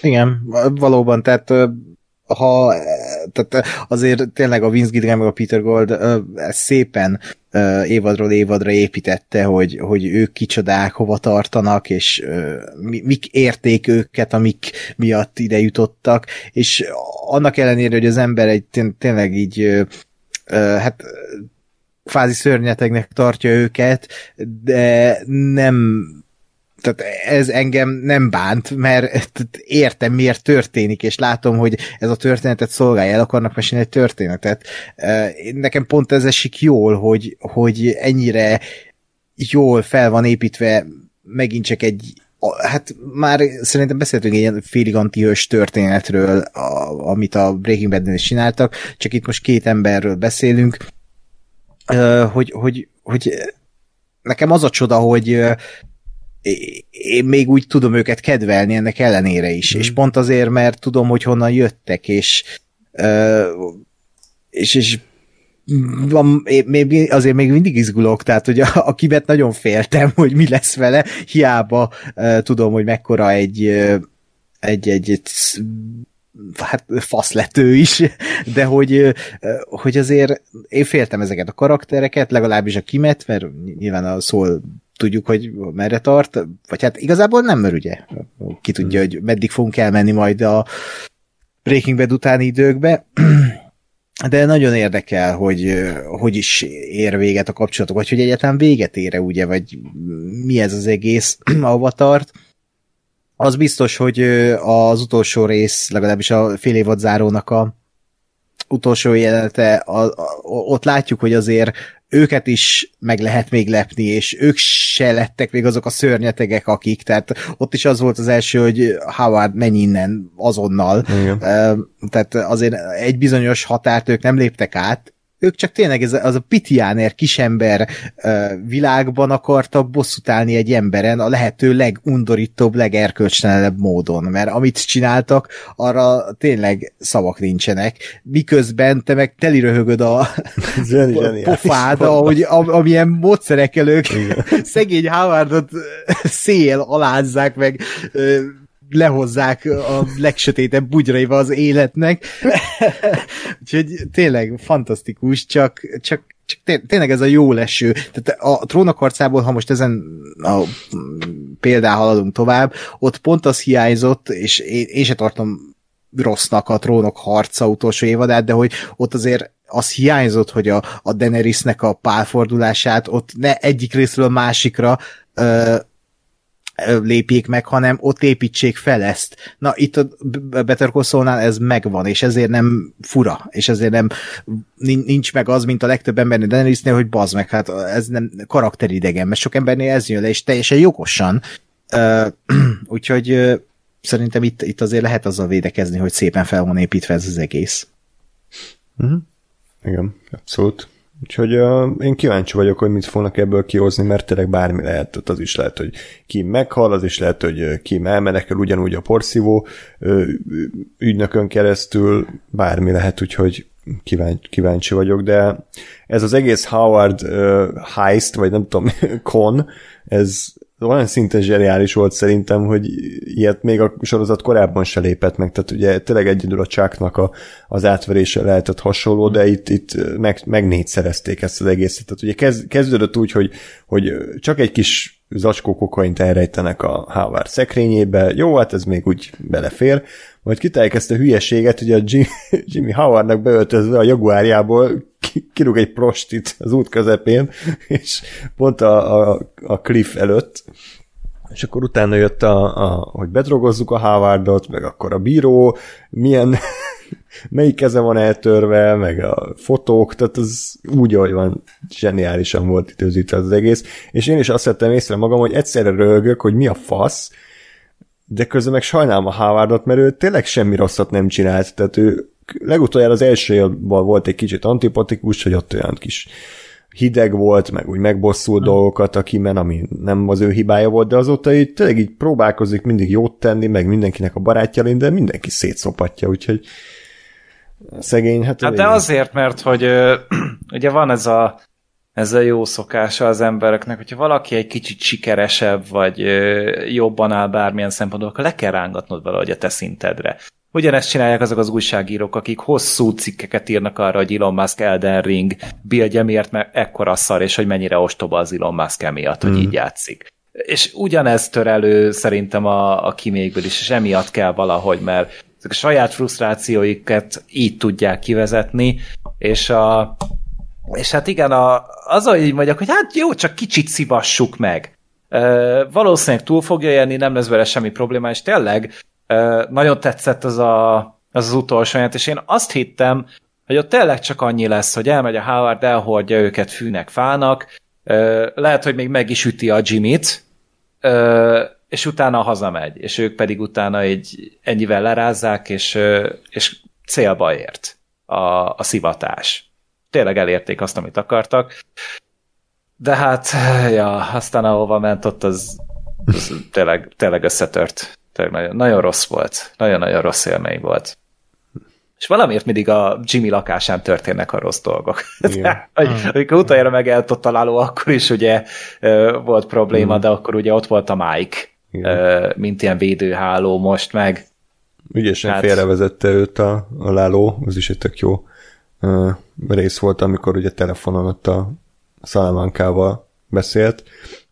Speaker 3: Igen, valóban, tehát ha tehát azért tényleg a Vince Gilligan meg a Peter Gold szépen évadról évadra építette, hogy, hogy ők kicsodák, hova tartanak, és mik érték őket, amik miatt ide jutottak, és annak ellenére, hogy az ember egy tényleg így hát kvázi szörnyetegnek tartja őket, de nem tehát ez engem nem bánt, mert értem, miért történik, és látom, hogy ez a történetet szolgálja, el akarnak mesélni egy történetet. Nekem pont ez esik jól, hogy, hogy ennyire jól fel van építve megint csak egy hát már szerintem beszéltünk egy ilyen félig antihős történetről, a, amit a Breaking Bad-nél is csináltak, csak itt most két emberről beszélünk, hogy, hogy, hogy nekem az a csoda, hogy én még úgy tudom őket kedvelni ennek ellenére is, mm. és pont azért, mert tudom, hogy honnan jöttek, és és, és van, még, azért még mindig izgulok, tehát hogy a, a kibet nagyon féltem, hogy mi lesz vele, hiába uh, tudom, hogy mekkora egy, uh, egy, egy, egy hát faszlető is, de hogy, hogy azért én féltem ezeket a karaktereket, legalábbis a kimet, mert nyilván a szól tudjuk, hogy merre tart, vagy hát igazából nem, mert ugye ki tudja, hogy meddig fogunk elmenni majd a Breaking Bad utáni időkbe, de nagyon érdekel, hogy hogy is ér véget a kapcsolatok, vagy hogy egyáltalán véget ére, ugye, vagy mi ez az egész, avatart. Az biztos, hogy az utolsó rész, legalábbis a fél évad zárónak a utolsó jelenete, a, a, ott látjuk, hogy azért őket is meg lehet még lepni, és ők se lettek még azok a szörnyetegek, akik, tehát ott is az volt az első, hogy Howard menj innen azonnal. Igen. Tehát azért egy bizonyos határt ők nem léptek át, ők csak tényleg ez, az a pitiáner kisember világban akartak bosszút állni egy emberen a lehető legundorítóbb, legerkölcstelenebb módon, mert amit csináltak, arra tényleg szavak nincsenek, miközben te meg teli röhögöd a pofád, ahogy, amilyen módszerekkel ők szegény Howardot szél alázzák meg lehozzák a legsötétebb bugyraiba az életnek. Úgyhogy tényleg fantasztikus, csak, csak, csak tényleg ez a jó leső. Tehát a trónakarcából, ha most ezen a példán haladunk tovább, ott pont az hiányzott, és én, én se tartom rossznak a trónok harca utolsó évadát, de hogy ott azért az hiányzott, hogy a, a Daenerysnek a pálfordulását ott ne egyik részről a másikra ö, lépjék meg, hanem ott építsék fel ezt. Na, itt a Better Call ez megvan, és ezért nem fura, és ezért nem nincs meg az, mint a legtöbb embernél Daenerysnél, hogy bazd meg, hát ez nem karakteridegen, mert sok embernél ez jön le, és teljesen jogosan. Uh, úgyhogy uh, szerintem itt, itt azért lehet azzal védekezni, hogy szépen fel van építve ez az egész.
Speaker 1: Uh-huh. Igen, abszolút. Úgyhogy uh, én kíváncsi vagyok, hogy mit fognak ebből kihozni, mert tényleg bármi lehet. Az is lehet, hogy ki meghal, az is lehet, hogy ki elmenekel ugyanúgy a porszívó ügynökön keresztül, bármi lehet, úgyhogy kíváncsi, kíváncsi vagyok, de ez az egész Howard uh, heist, vagy nem tudom, con, ez olyan szinten zseniális volt szerintem, hogy ilyet még a sorozat korábban se lépett meg, tehát ugye tényleg egyedül a csáknak a, az átverése lehetett hasonló, de itt, itt meg, meg ezt az egészet. Tehát ugye kezd, kezdődött úgy, hogy, hogy csak egy kis zacskó kokaint elrejtenek a Howard szekrényébe, jó, hát ez még úgy belefér, majd kitálják ezt a hülyeséget, hogy a Jimmy, Jimmy Howardnak beöltözve a jaguárjából kirúg egy prostit az út közepén, és pont a, a, a cliff előtt, és akkor utána jött, a, a, hogy bedrogozzuk a Howardot, meg akkor a bíró, milyen, melyik keze van eltörve, meg a fotók, tehát az úgy, ahogy van, zseniálisan volt időzítve az egész, és én is azt vettem észre magam, hogy egyszerre röhögök, hogy mi a fasz, de közben meg sajnálom a Howardot, mert ő tényleg semmi rosszat nem csinált, tehát ő legutoljára az első volt egy kicsit antipatikus, hogy ott olyan kis hideg volt, meg úgy megbosszul hmm. dolgokat a kimen, ami nem az ő hibája volt, de azóta így tényleg így próbálkozik mindig jót tenni, meg mindenkinek a barátja lenni, de mindenki szétszopatja, úgyhogy szegény, hát...
Speaker 2: Hát de azért, mert hogy ugye van ez a ez a jó szokása az embereknek, hogyha valaki egy kicsit sikeresebb, vagy jobban áll bármilyen szempontból, akkor le kell rángatnod valahogy a te szintedre. Ugyanezt csinálják azok az újságírók, akik hosszú cikkeket írnak arra, hogy Elon Musk Elden Ring bildje miért mert ekkora szar, és hogy mennyire ostoba az Elon Musk emiatt, hogy mm. így játszik. És ugyanez tör elő szerintem a, a kimékből is, és emiatt kell valahogy, mert ezek a saját frusztrációikat így tudják kivezetni, és a, és hát igen, a, az, hogy így mondjak, hogy hát jó, csak kicsit szivassuk meg. E, valószínűleg túl fogja élni, nem lesz vele semmi probléma, és tényleg nagyon tetszett az, a, az az utolsó és én azt hittem, hogy ott tényleg csak annyi lesz, hogy elmegy a Howard, elhordja őket fűnek, fának, lehet, hogy még meg is üti a Jimmy-t, és utána hazamegy, és ők pedig utána egy ennyivel lerázzák, és, és célba ért a, a szivatás. Tényleg elérték azt, amit akartak. De hát, ja, aztán ahova ment ott, az, az tényleg, tényleg összetört. Tényleg nagyon, nagyon rossz volt. Nagyon-nagyon rossz élmény volt. És valamiért mindig a Jimmy lakásán történnek a rossz dolgok. Mm. amikor utoljára megelt ott találó, akkor is ugye volt probléma, mm. de akkor ugye ott volt a Mike, Igen. mint ilyen védőháló most meg.
Speaker 1: Ügyesen hát... félrevezette őt a, a láló, az is egy tök jó uh, rész volt, amikor ugye telefonon ott a Salamankával beszélt,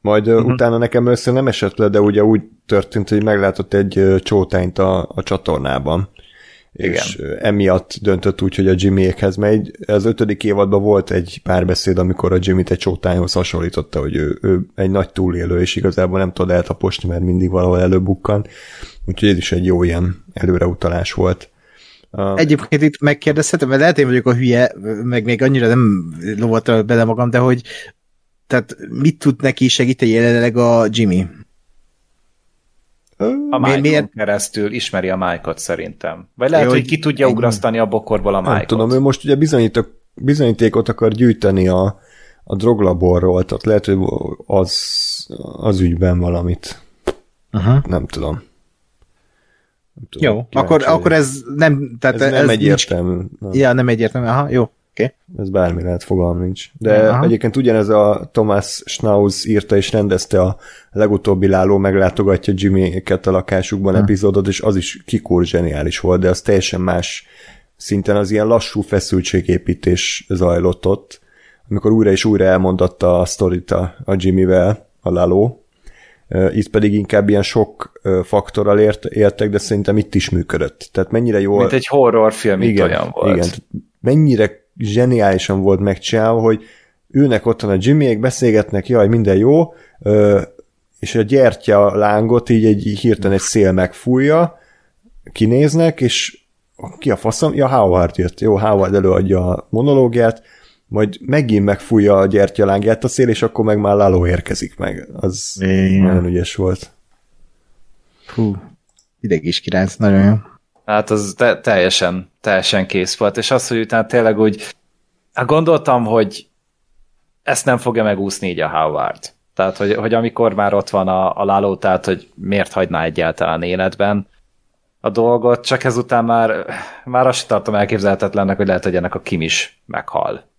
Speaker 1: majd uh-huh. utána nekem össze nem esett le, de ugye úgy történt, hogy meglátott egy csótányt a, a csatornában. Igen. És emiatt döntött úgy, hogy a Jimmyékhez megy. Az ötödik évadban volt egy párbeszéd, amikor a Jimmy-t egy csótányhoz hasonlította, hogy ő, ő egy nagy túlélő, és igazából nem tud eltaposni, mert mindig valahol előbukkan. Úgyhogy ez is egy jó ilyen előreutalás volt.
Speaker 3: Egyébként itt megkérdezhetem, mert lehet én vagyok a hülye, meg még annyira nem lovoltam bele magam, de hogy tehát mit tud neki segíteni jelenleg a Jimmy?
Speaker 2: A mike miért? keresztül ismeri a Mike-ot szerintem. Vagy lehet, Jó, hogy ki tudja ugrasztani a bokorból a Mike-ot. Nem
Speaker 1: tudom, ő most ugye bizonyítok, bizonyítékot akar gyűjteni a, a droglaborról, tehát lehet, hogy az, az ügyben valamit. Uh-huh. Nem tudom.
Speaker 3: Nem tudom. Jó, akkor, akkor ez nem... Tehát
Speaker 1: ez, ez nem egyértelmű.
Speaker 3: Nincs... Ja, nem egyértelmű, aha, jó. Okay.
Speaker 1: Ez bármi lehet, fogalm nincs. De Aha. egyébként ugyanez a Thomas Schnauz írta és rendezte a legutóbbi Láló meglátogatja Jimmy-ket a lakásukban hmm. epizódot, és az is kikúr zseniális volt, de az teljesen más szinten az ilyen lassú feszültségépítés zajlott ott, amikor újra és újra elmondatta a sztorit a, a Jimmy-vel, a Láló. Itt pedig inkább ilyen sok faktorral ért, értek, de szerintem itt is működött. Tehát mennyire jól...
Speaker 2: Mint egy horrorfilm, igen, olyan volt. Igen,
Speaker 1: mennyire zseniálisan volt megcsinálva, hogy ülnek otthon a Jimmyék, beszélgetnek, jaj, minden jó, és a gyertya lángot így egy hirtelen egy szél megfújja, kinéznek, és ki a faszom? Ja, Howard jött. Jó, Howard előadja a monológiát, majd megint megfújja a gyertyalángját a szél, és akkor meg már Lalo érkezik meg. Az Igen. nagyon ügyes volt.
Speaker 3: Hú, ideg is kiránc, nagyon jó.
Speaker 2: Hát az te- teljesen, teljesen kész volt, és az, hogy utána tényleg úgy, hát gondoltam, hogy ezt nem fogja megúszni így a Howard. Tehát, hogy, hogy amikor már ott van a, a Lalo, tehát, hogy miért hagyná egyáltalán életben a dolgot, csak ezután már, már azt tartom elképzelhetetlennek, hogy lehet, hogy ennek a Kim is meghal.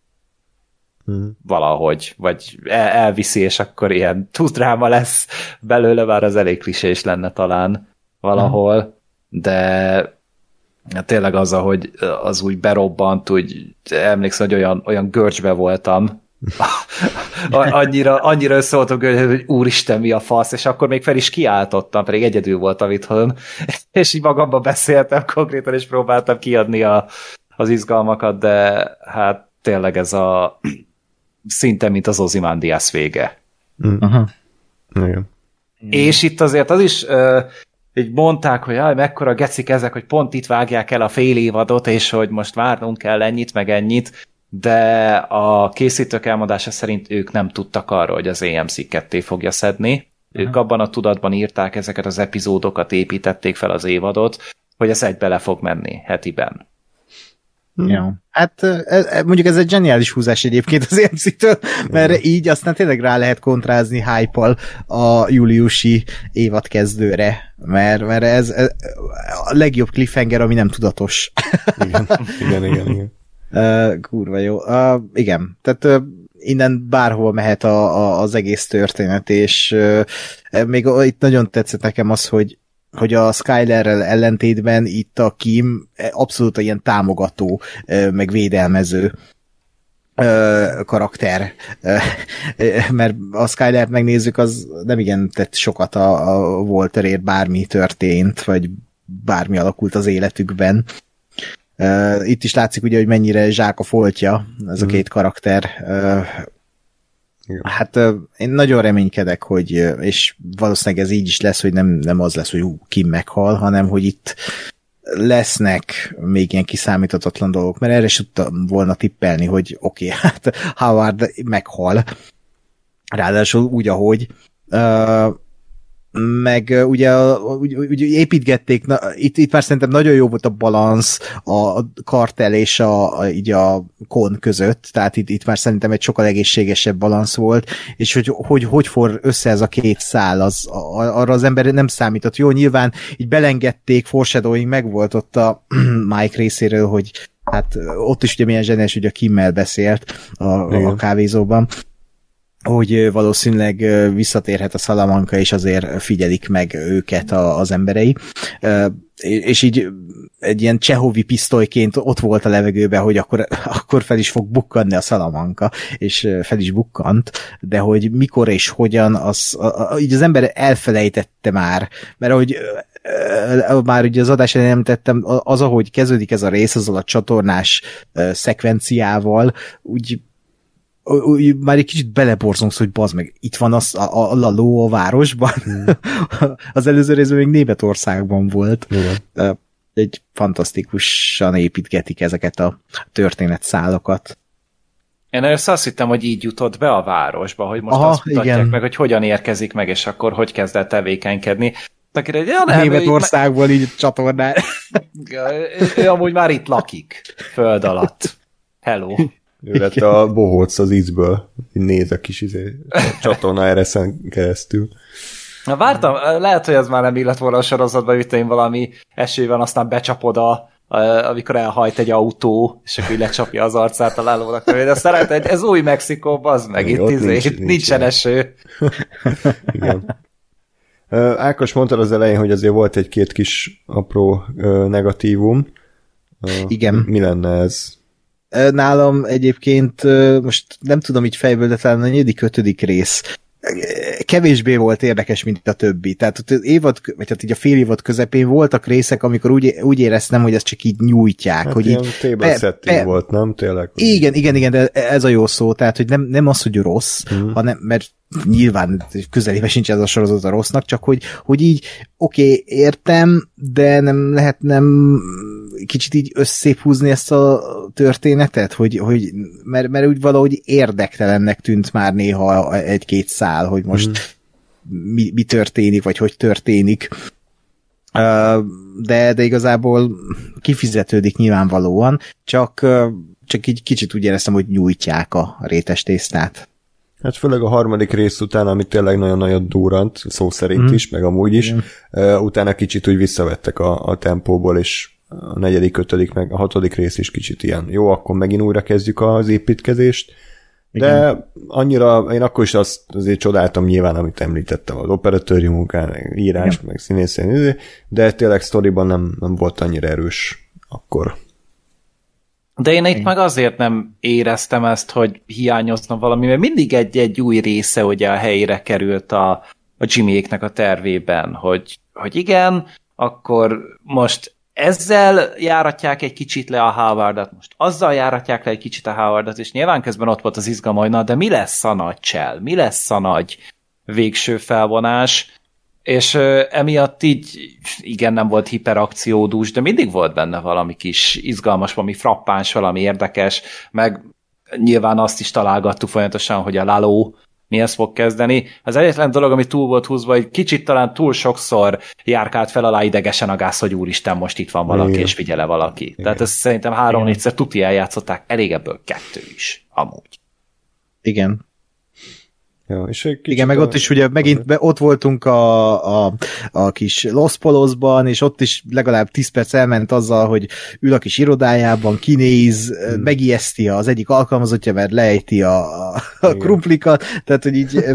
Speaker 2: Hmm. Valahogy, vagy el, elviszi, és akkor ilyen túldráma lesz belőle, már az elég is lenne talán valahol, hmm. de tényleg az, hogy az úgy berobbant, úgy emlékszem, hogy olyan, olyan görcsbe voltam, annyira, annyira összevoltam, hogy úristen, mi a fasz, és akkor még fel is kiáltottam, pedig egyedül voltam itthon, és így magamban beszéltem konkrétan, és próbáltam kiadni a, az izgalmakat, de hát tényleg ez a szinte, mint az Ozymandias vége.
Speaker 1: Mm.
Speaker 3: Aha.
Speaker 1: Igen.
Speaker 2: És itt azért az is így mondták, hogy jaj, mekkora gecik ezek, hogy pont itt vágják el a fél évadot, és hogy most várnunk kell ennyit, meg ennyit, de a készítők elmondása szerint ők nem tudtak arról, hogy az AMC ketté fogja szedni. Ők abban a tudatban írták ezeket az epizódokat, építették fel az évadot, hogy ez egy bele fog menni hetiben.
Speaker 3: Ja. Hát ez, ez- mondjuk ez egy zseniális húzás egyébként az EMC-től, mert így aztán tényleg rá lehet kontrázni hype a júliusi évad kezdőre, mert, mert ez, ez a legjobb cliffhanger, ami nem tudatos.
Speaker 1: Igen, igen, igen. igen.
Speaker 3: Uh, kurva jó. Uh, igen, tehát uh, innen bárhol mehet a, a, az egész történet, és uh, még itt nagyon tetszett nekem az, hogy hogy a Skylerrel ellentétben itt a Kim abszolút ilyen támogató, meg védelmező karakter, mert a Skylert megnézzük, az nem igen tett sokat a, a Walterért, bármi történt, vagy bármi alakult az életükben. Itt is látszik ugye, hogy mennyire zsák a foltja ez a két karakter.
Speaker 1: Igen.
Speaker 3: Hát én nagyon reménykedek, hogy, és valószínűleg ez így is lesz, hogy nem, nem az lesz, hogy ú, Kim meghal, hanem hogy itt lesznek még ilyen kiszámíthatatlan dolgok, mert erre is tudtam volna tippelni, hogy oké, okay, hát Howard meghal, ráadásul úgy, ahogy uh, meg ugye, ugye, ugye építgették, na, itt, itt már szerintem nagyon jó volt a balansz a kartel és a, a, így a kon között, tehát itt, itt már szerintem egy sokkal egészségesebb balansz volt, és hogy hogy, hogy for össze ez a két szál, az, a, arra az ember nem számított. Jó, nyilván így belengedték, foreshadowing meg volt ott a Mike részéről, hogy hát ott is ugye milyen zsenes, hogy a Kimmel beszélt a, a kávézóban, hogy valószínűleg visszatérhet a Salamanca, és azért figyelik meg őket a, az emberei. És így egy ilyen csehovi pisztolyként ott volt a levegőben, hogy akkor, akkor fel is fog bukkanni a Salamanca, és fel is bukkant, de hogy mikor és hogyan, az, így az ember elfelejtette már, mert ahogy már ugye az adás elején említettem, az, ahogy kezdődik ez a rész, azzal a csatornás szekvenciával, úgy úgy már egy kicsit beleborzongsz, hogy bazd meg, itt van az, a, a, a ló a városban. Hmm. az előző részben még Németországban volt.
Speaker 1: Igen.
Speaker 3: Egy fantasztikusan építgetik ezeket a történetszálakat.
Speaker 2: Én először azt hittem, hogy így jutott be a városba, hogy most Aha, azt mutatják igen. meg, hogy hogyan érkezik meg, és akkor hogy kezd el tevékenykedni. Akire, ja, nem,
Speaker 3: Németországból így, így csatornán.
Speaker 2: ő, ő amúgy már itt lakik, föld alatt. Hello.
Speaker 1: Ő lett a bohóc az ízből, néz a kis izé, csatorna ereszen keresztül.
Speaker 2: Na vártam, lehet, hogy ez már nem illet volna a sorozatba, én valami esőben aztán becsapod a, a, amikor elhajt egy autó, és akkor lecsapja az arcát a lálónak. De aztán lehet, hogy ez új Mexikó, az meg itt, izé, nincs, itt nincsen eső.
Speaker 1: Igen. Ákos mondta az elején, hogy azért volt egy-két kis apró negatívum.
Speaker 3: Igen.
Speaker 1: Mi lenne ez?
Speaker 3: Nálam egyébként, most nem tudom így fejből, de talán a negyedik, ötödik rész kevésbé volt érdekes, mint a többi. Tehát az évad, vagy hát így a fél évad közepén voltak részek, amikor úgy, úgy éreztem, hogy ezt csak így nyújtják.
Speaker 1: Hát
Speaker 3: hogy így,
Speaker 1: table setting volt, nem? Tényleg?
Speaker 3: Igen, igen, igen, de ez a jó szó, tehát hogy nem, nem az, hogy rossz, mm. hanem, mert nyilván közelében sincs ez a sorozat a rossznak, csak hogy, hogy így oké, okay, értem, de nem lehet nem kicsit így összép húzni ezt a történetet, hogy, hogy mert, mert úgy valahogy érdektelennek tűnt már néha egy-két szál, hogy most mm. mi, mi történik, vagy hogy történik. De, de igazából kifizetődik nyilvánvalóan, csak, csak így kicsit úgy éreztem, hogy nyújtják a rétes tésztát.
Speaker 1: Hát főleg a harmadik rész után, ami tényleg nagyon-nagyon durant, szó szerint mm. is, meg amúgy is, mm. utána kicsit úgy visszavettek a, a tempóból, és a negyedik, ötödik, meg a hatodik rész is kicsit ilyen. Jó, akkor megint újra kezdjük az építkezést, de Igen. annyira, én akkor is azt azért csodáltam nyilván, amit említettem, az operatőri munkán, írás, Igen. meg színészén, de tényleg sztoriban nem, nem volt annyira erős akkor.
Speaker 2: De én itt meg azért nem éreztem ezt, hogy hiányozna valami, mert mindig egy-egy új része ugye a helyére került a, a Jimmyéknek a tervében, hogy, hogy igen, akkor most ezzel járatják egy kicsit le a Howardat, most azzal járatják le egy kicsit a Howardat, és nyilván közben ott volt az izgalma, hogy na, de mi lesz a nagy csel? Mi lesz a nagy végső felvonás? És emiatt így, igen, nem volt hiperakciódús, de mindig volt benne valami kis izgalmas, valami frappáns, valami érdekes, meg nyilván azt is találgattuk folyamatosan, hogy a Laló mihez fog kezdeni. Az egyetlen dolog, ami túl volt húzva, hogy kicsit talán túl sokszor járkált fel alá idegesen a gáz, hogy úristen, most itt van valaki, Igen. és figyele valaki. Igen. Tehát ezt szerintem három-négyszer tuti eljátszották, elég ebből kettő is, amúgy.
Speaker 3: Igen.
Speaker 1: Ja, és
Speaker 3: Igen, meg a... ott is ugye megint be, ott voltunk a, a, a kis Los Polosban, és ott is legalább 10 perc elment azzal, hogy ül a kis irodájában, kinéz, hmm. megijeszti az egyik alkalmazottja, mert lejti a, a krumplikat, tehát hogy így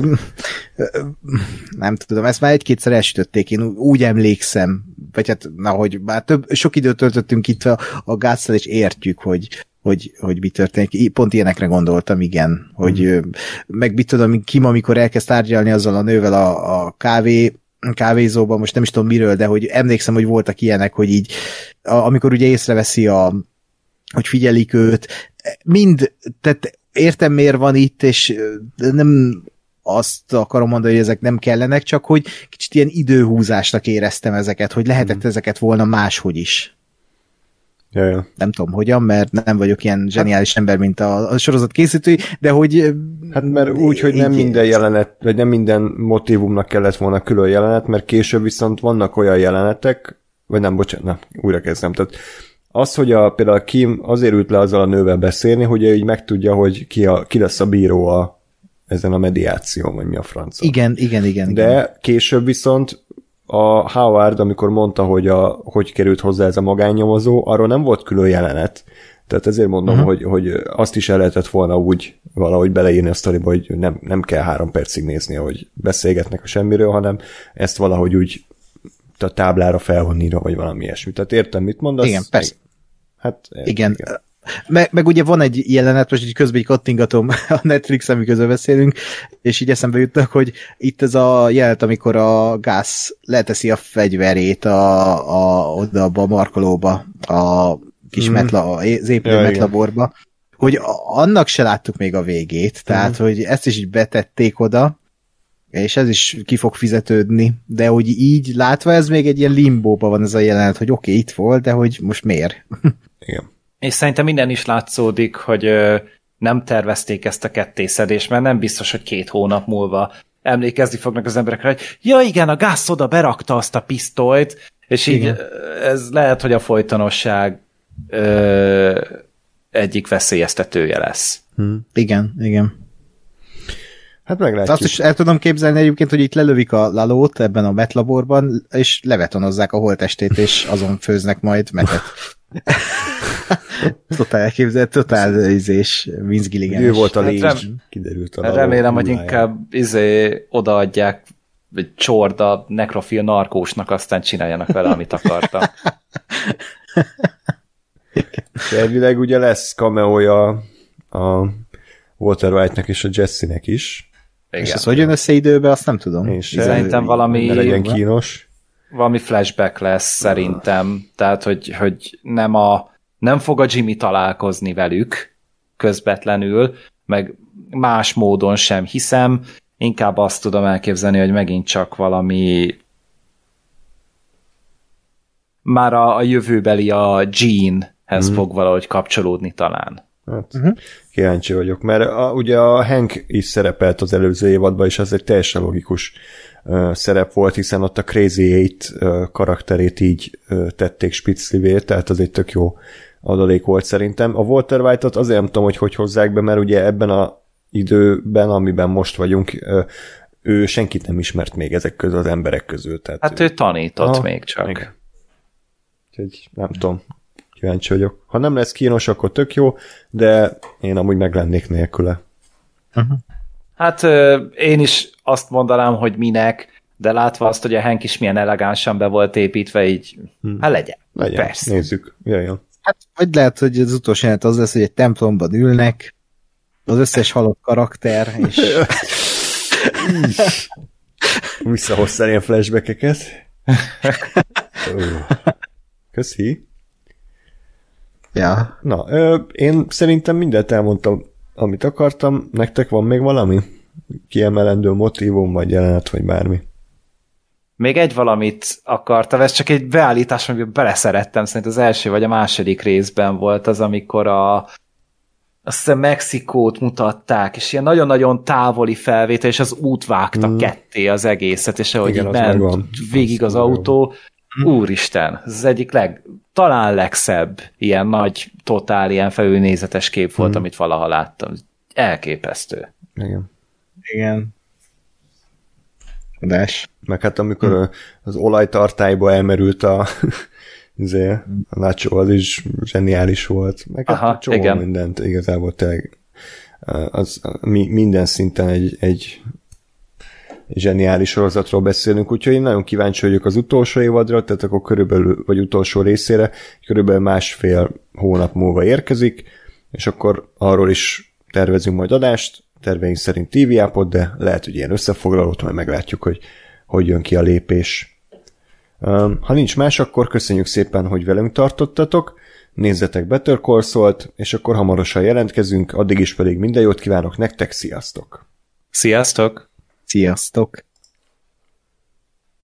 Speaker 3: nem tudom, ezt már egy-kétszer elsütötték, én úgy emlékszem, vagy hát, na, hogy már több, sok időt töltöttünk itt a, a gázzal, és értjük, hogy, hogy, hogy mi történik. Pont ilyenekre gondoltam, igen, hogy mm. meg mit tudom, Kim, amikor elkezd tárgyalni azzal a nővel a, a kávé kávézóban, most nem is tudom miről, de hogy emlékszem, hogy voltak ilyenek, hogy így, a, amikor ugye észreveszi a, hogy figyelik őt, mind, tehát értem miért van itt, és nem azt akarom mondani, hogy ezek nem kellenek, csak hogy kicsit ilyen időhúzásnak éreztem ezeket, hogy lehetett mm. ezeket volna máshogy is.
Speaker 1: Ja, ja.
Speaker 3: Nem tudom hogyan, mert nem vagyok ilyen zseniális ember, mint a, a sorozat készítői, de hogy...
Speaker 1: Hát mert úgy, hogy nem minden jelenet, vagy nem minden motivumnak kellett volna külön jelenet, mert később viszont vannak olyan jelenetek, vagy nem, bocsánat, na, újra kezdem. Tehát az, hogy a, például Kim azért ült le azzal a nővel beszélni, hogy ő így megtudja, hogy ki, a, ki lesz a bíró a, ezen a mediáción, vagy mi a franc.
Speaker 3: Igen, igen, igen.
Speaker 1: De
Speaker 3: igen.
Speaker 1: később viszont a Howard, amikor mondta, hogy a, hogy került hozzá ez a magánnyomozó, arról nem volt külön jelenet. Tehát ezért mondom, uh-huh. hogy, hogy azt is el lehetett volna úgy valahogy beleírni a sztoriba, hogy nem, nem kell három percig nézni, hogy beszélgetnek a semmiről, hanem ezt valahogy úgy a táblára felhonníra, vagy valami ilyesmi. Tehát értem, mit mondasz.
Speaker 3: Igen, persze. Hát, igen. igen. Meg, meg ugye van egy jelenet, most így közben így kattingatom a Netflix, amikor beszélünk, és így eszembe jutnak, hogy itt ez a jelenet, amikor a gáz leteszi a fegyverét a, a, oda a markolóba, a kis mm. metla, az épülő ja, metlaborba, igen. hogy annak se láttuk még a végét, tehát, mm. hogy ezt is így betették oda, és ez is ki fog fizetődni, de hogy így látva ez még egy ilyen limbóba van ez a jelenet, hogy oké, okay, itt volt, de hogy most miért?
Speaker 1: Igen
Speaker 2: és szerintem minden is látszódik, hogy nem tervezték ezt a kettészedést, mert nem biztos, hogy két hónap múlva emlékezni fognak az emberekre, hogy ja igen, a gáz oda berakta azt a pisztolyt, és így igen. ez lehet, hogy a folytonosság ö, egyik veszélyeztetője lesz.
Speaker 3: Hmm. Igen, igen.
Speaker 1: Hát meglátjuk.
Speaker 3: Azt is el tudom képzelni egyébként, hogy itt lelövik a lalót ebben a metlaborban, és levetonozzák a holtestét, és azon főznek majd metet. totál elképzelt, totál izés, Vince Gilligan.
Speaker 1: Ő volt a légy, hát rem- kiderült a
Speaker 2: Remélem, hogy inkább izé odaadják egy csorda nekrofil narkósnak, aztán csináljanak vele, amit akartam.
Speaker 1: Elvileg ugye lesz cameója a Walter White-nek és a Jesse-nek is.
Speaker 3: Igen. És ez hogy jön össze időbe, azt nem tudom.
Speaker 2: Én Szerintem valami...
Speaker 1: Ne legyen kínos.
Speaker 2: Valami flashback lesz szerintem. Tehát, hogy, hogy nem a nem fog a Jimmy találkozni velük közvetlenül, meg más módon sem hiszem, inkább azt tudom elképzelni, hogy megint csak valami már a, a jövőbeli a Gene-hez mm. fog valahogy kapcsolódni talán.
Speaker 1: Hát, uh-huh. Kíváncsi vagyok, mert a, ugye a Hank is szerepelt az előző évadban, és ez egy teljesen logikus uh, szerep volt, hiszen ott a Crazy Eight uh, karakterét így uh, tették spitzlivé, tehát az egy tök jó adalék volt szerintem. A Walter White-ot azért nem tudom, hogy hogy hozzák be, mert ugye ebben a időben, amiben most vagyunk, ő senkit nem ismert még ezek közül az emberek közül. Tehát
Speaker 2: hát ő, ő tanított Aha, még csak. Még.
Speaker 1: Úgyhogy nem tudom, kíváncsi vagyok. Ha nem lesz kínos, akkor tök jó, de én amúgy meg lennék nélküle.
Speaker 2: Uh-huh. Hát én is azt mondanám, hogy minek, de látva azt, hogy a Hank is milyen elegánsan be volt építve, így, hmm. hát legyen.
Speaker 1: Legyen, Persze. nézzük. Jajjön.
Speaker 3: Hát, vagy lehet, hogy az utolsó jelent az lesz, hogy egy templomban ülnek, az összes halott karakter, és...
Speaker 1: Visszahoztál ilyen flashbackeket. Köszi.
Speaker 3: Ja.
Speaker 1: Na, ö, én szerintem mindent elmondtam, amit akartam. Nektek van még valami? Kiemelendő motivum, vagy jelenet, vagy bármi?
Speaker 2: Még egy valamit akartam, ez csak egy beállítás, amiben beleszerettem, szerintem az első vagy a második részben volt az, amikor a azt hiszem Mexikót mutatták, és ilyen nagyon-nagyon távoli felvétel, és az út vágta mm. ketté az egészet, és ahogy
Speaker 1: Igen,
Speaker 2: így ment
Speaker 1: megvan.
Speaker 2: végig az
Speaker 1: Az
Speaker 2: autó, úristen, ez az egyik leg, talán legszebb ilyen nagy, totál, ilyen felülnézetes kép volt, amit valaha láttam. Elképesztő.
Speaker 1: Igen.
Speaker 3: Igen. Csodás.
Speaker 1: Meg hát amikor hm. az olajtartályba elmerült a, izé, a Nacho, az is zseniális volt. Meg hát
Speaker 2: Aha,
Speaker 1: csomó
Speaker 2: igen.
Speaker 1: mindent igazából tényleg az, mi, minden szinten egy, egy zseniális sorozatról beszélünk, úgyhogy én nagyon kíváncsi vagyok az utolsó évadra, tehát akkor körülbelül, vagy utolsó részére, körülbelül másfél hónap múlva érkezik, és akkor arról is tervezünk majd adást, terveink szerint TV appot, de lehet, hogy ilyen összefoglalót, majd meglátjuk, hogy hogy jön ki a lépés. Ha nincs más, akkor köszönjük szépen, hogy velünk tartottatok, nézzetek Better Call Saul-t, és akkor hamarosan jelentkezünk, addig is pedig minden jót kívánok nektek, sziasztok!
Speaker 2: Sziasztok!
Speaker 3: Sziasztok!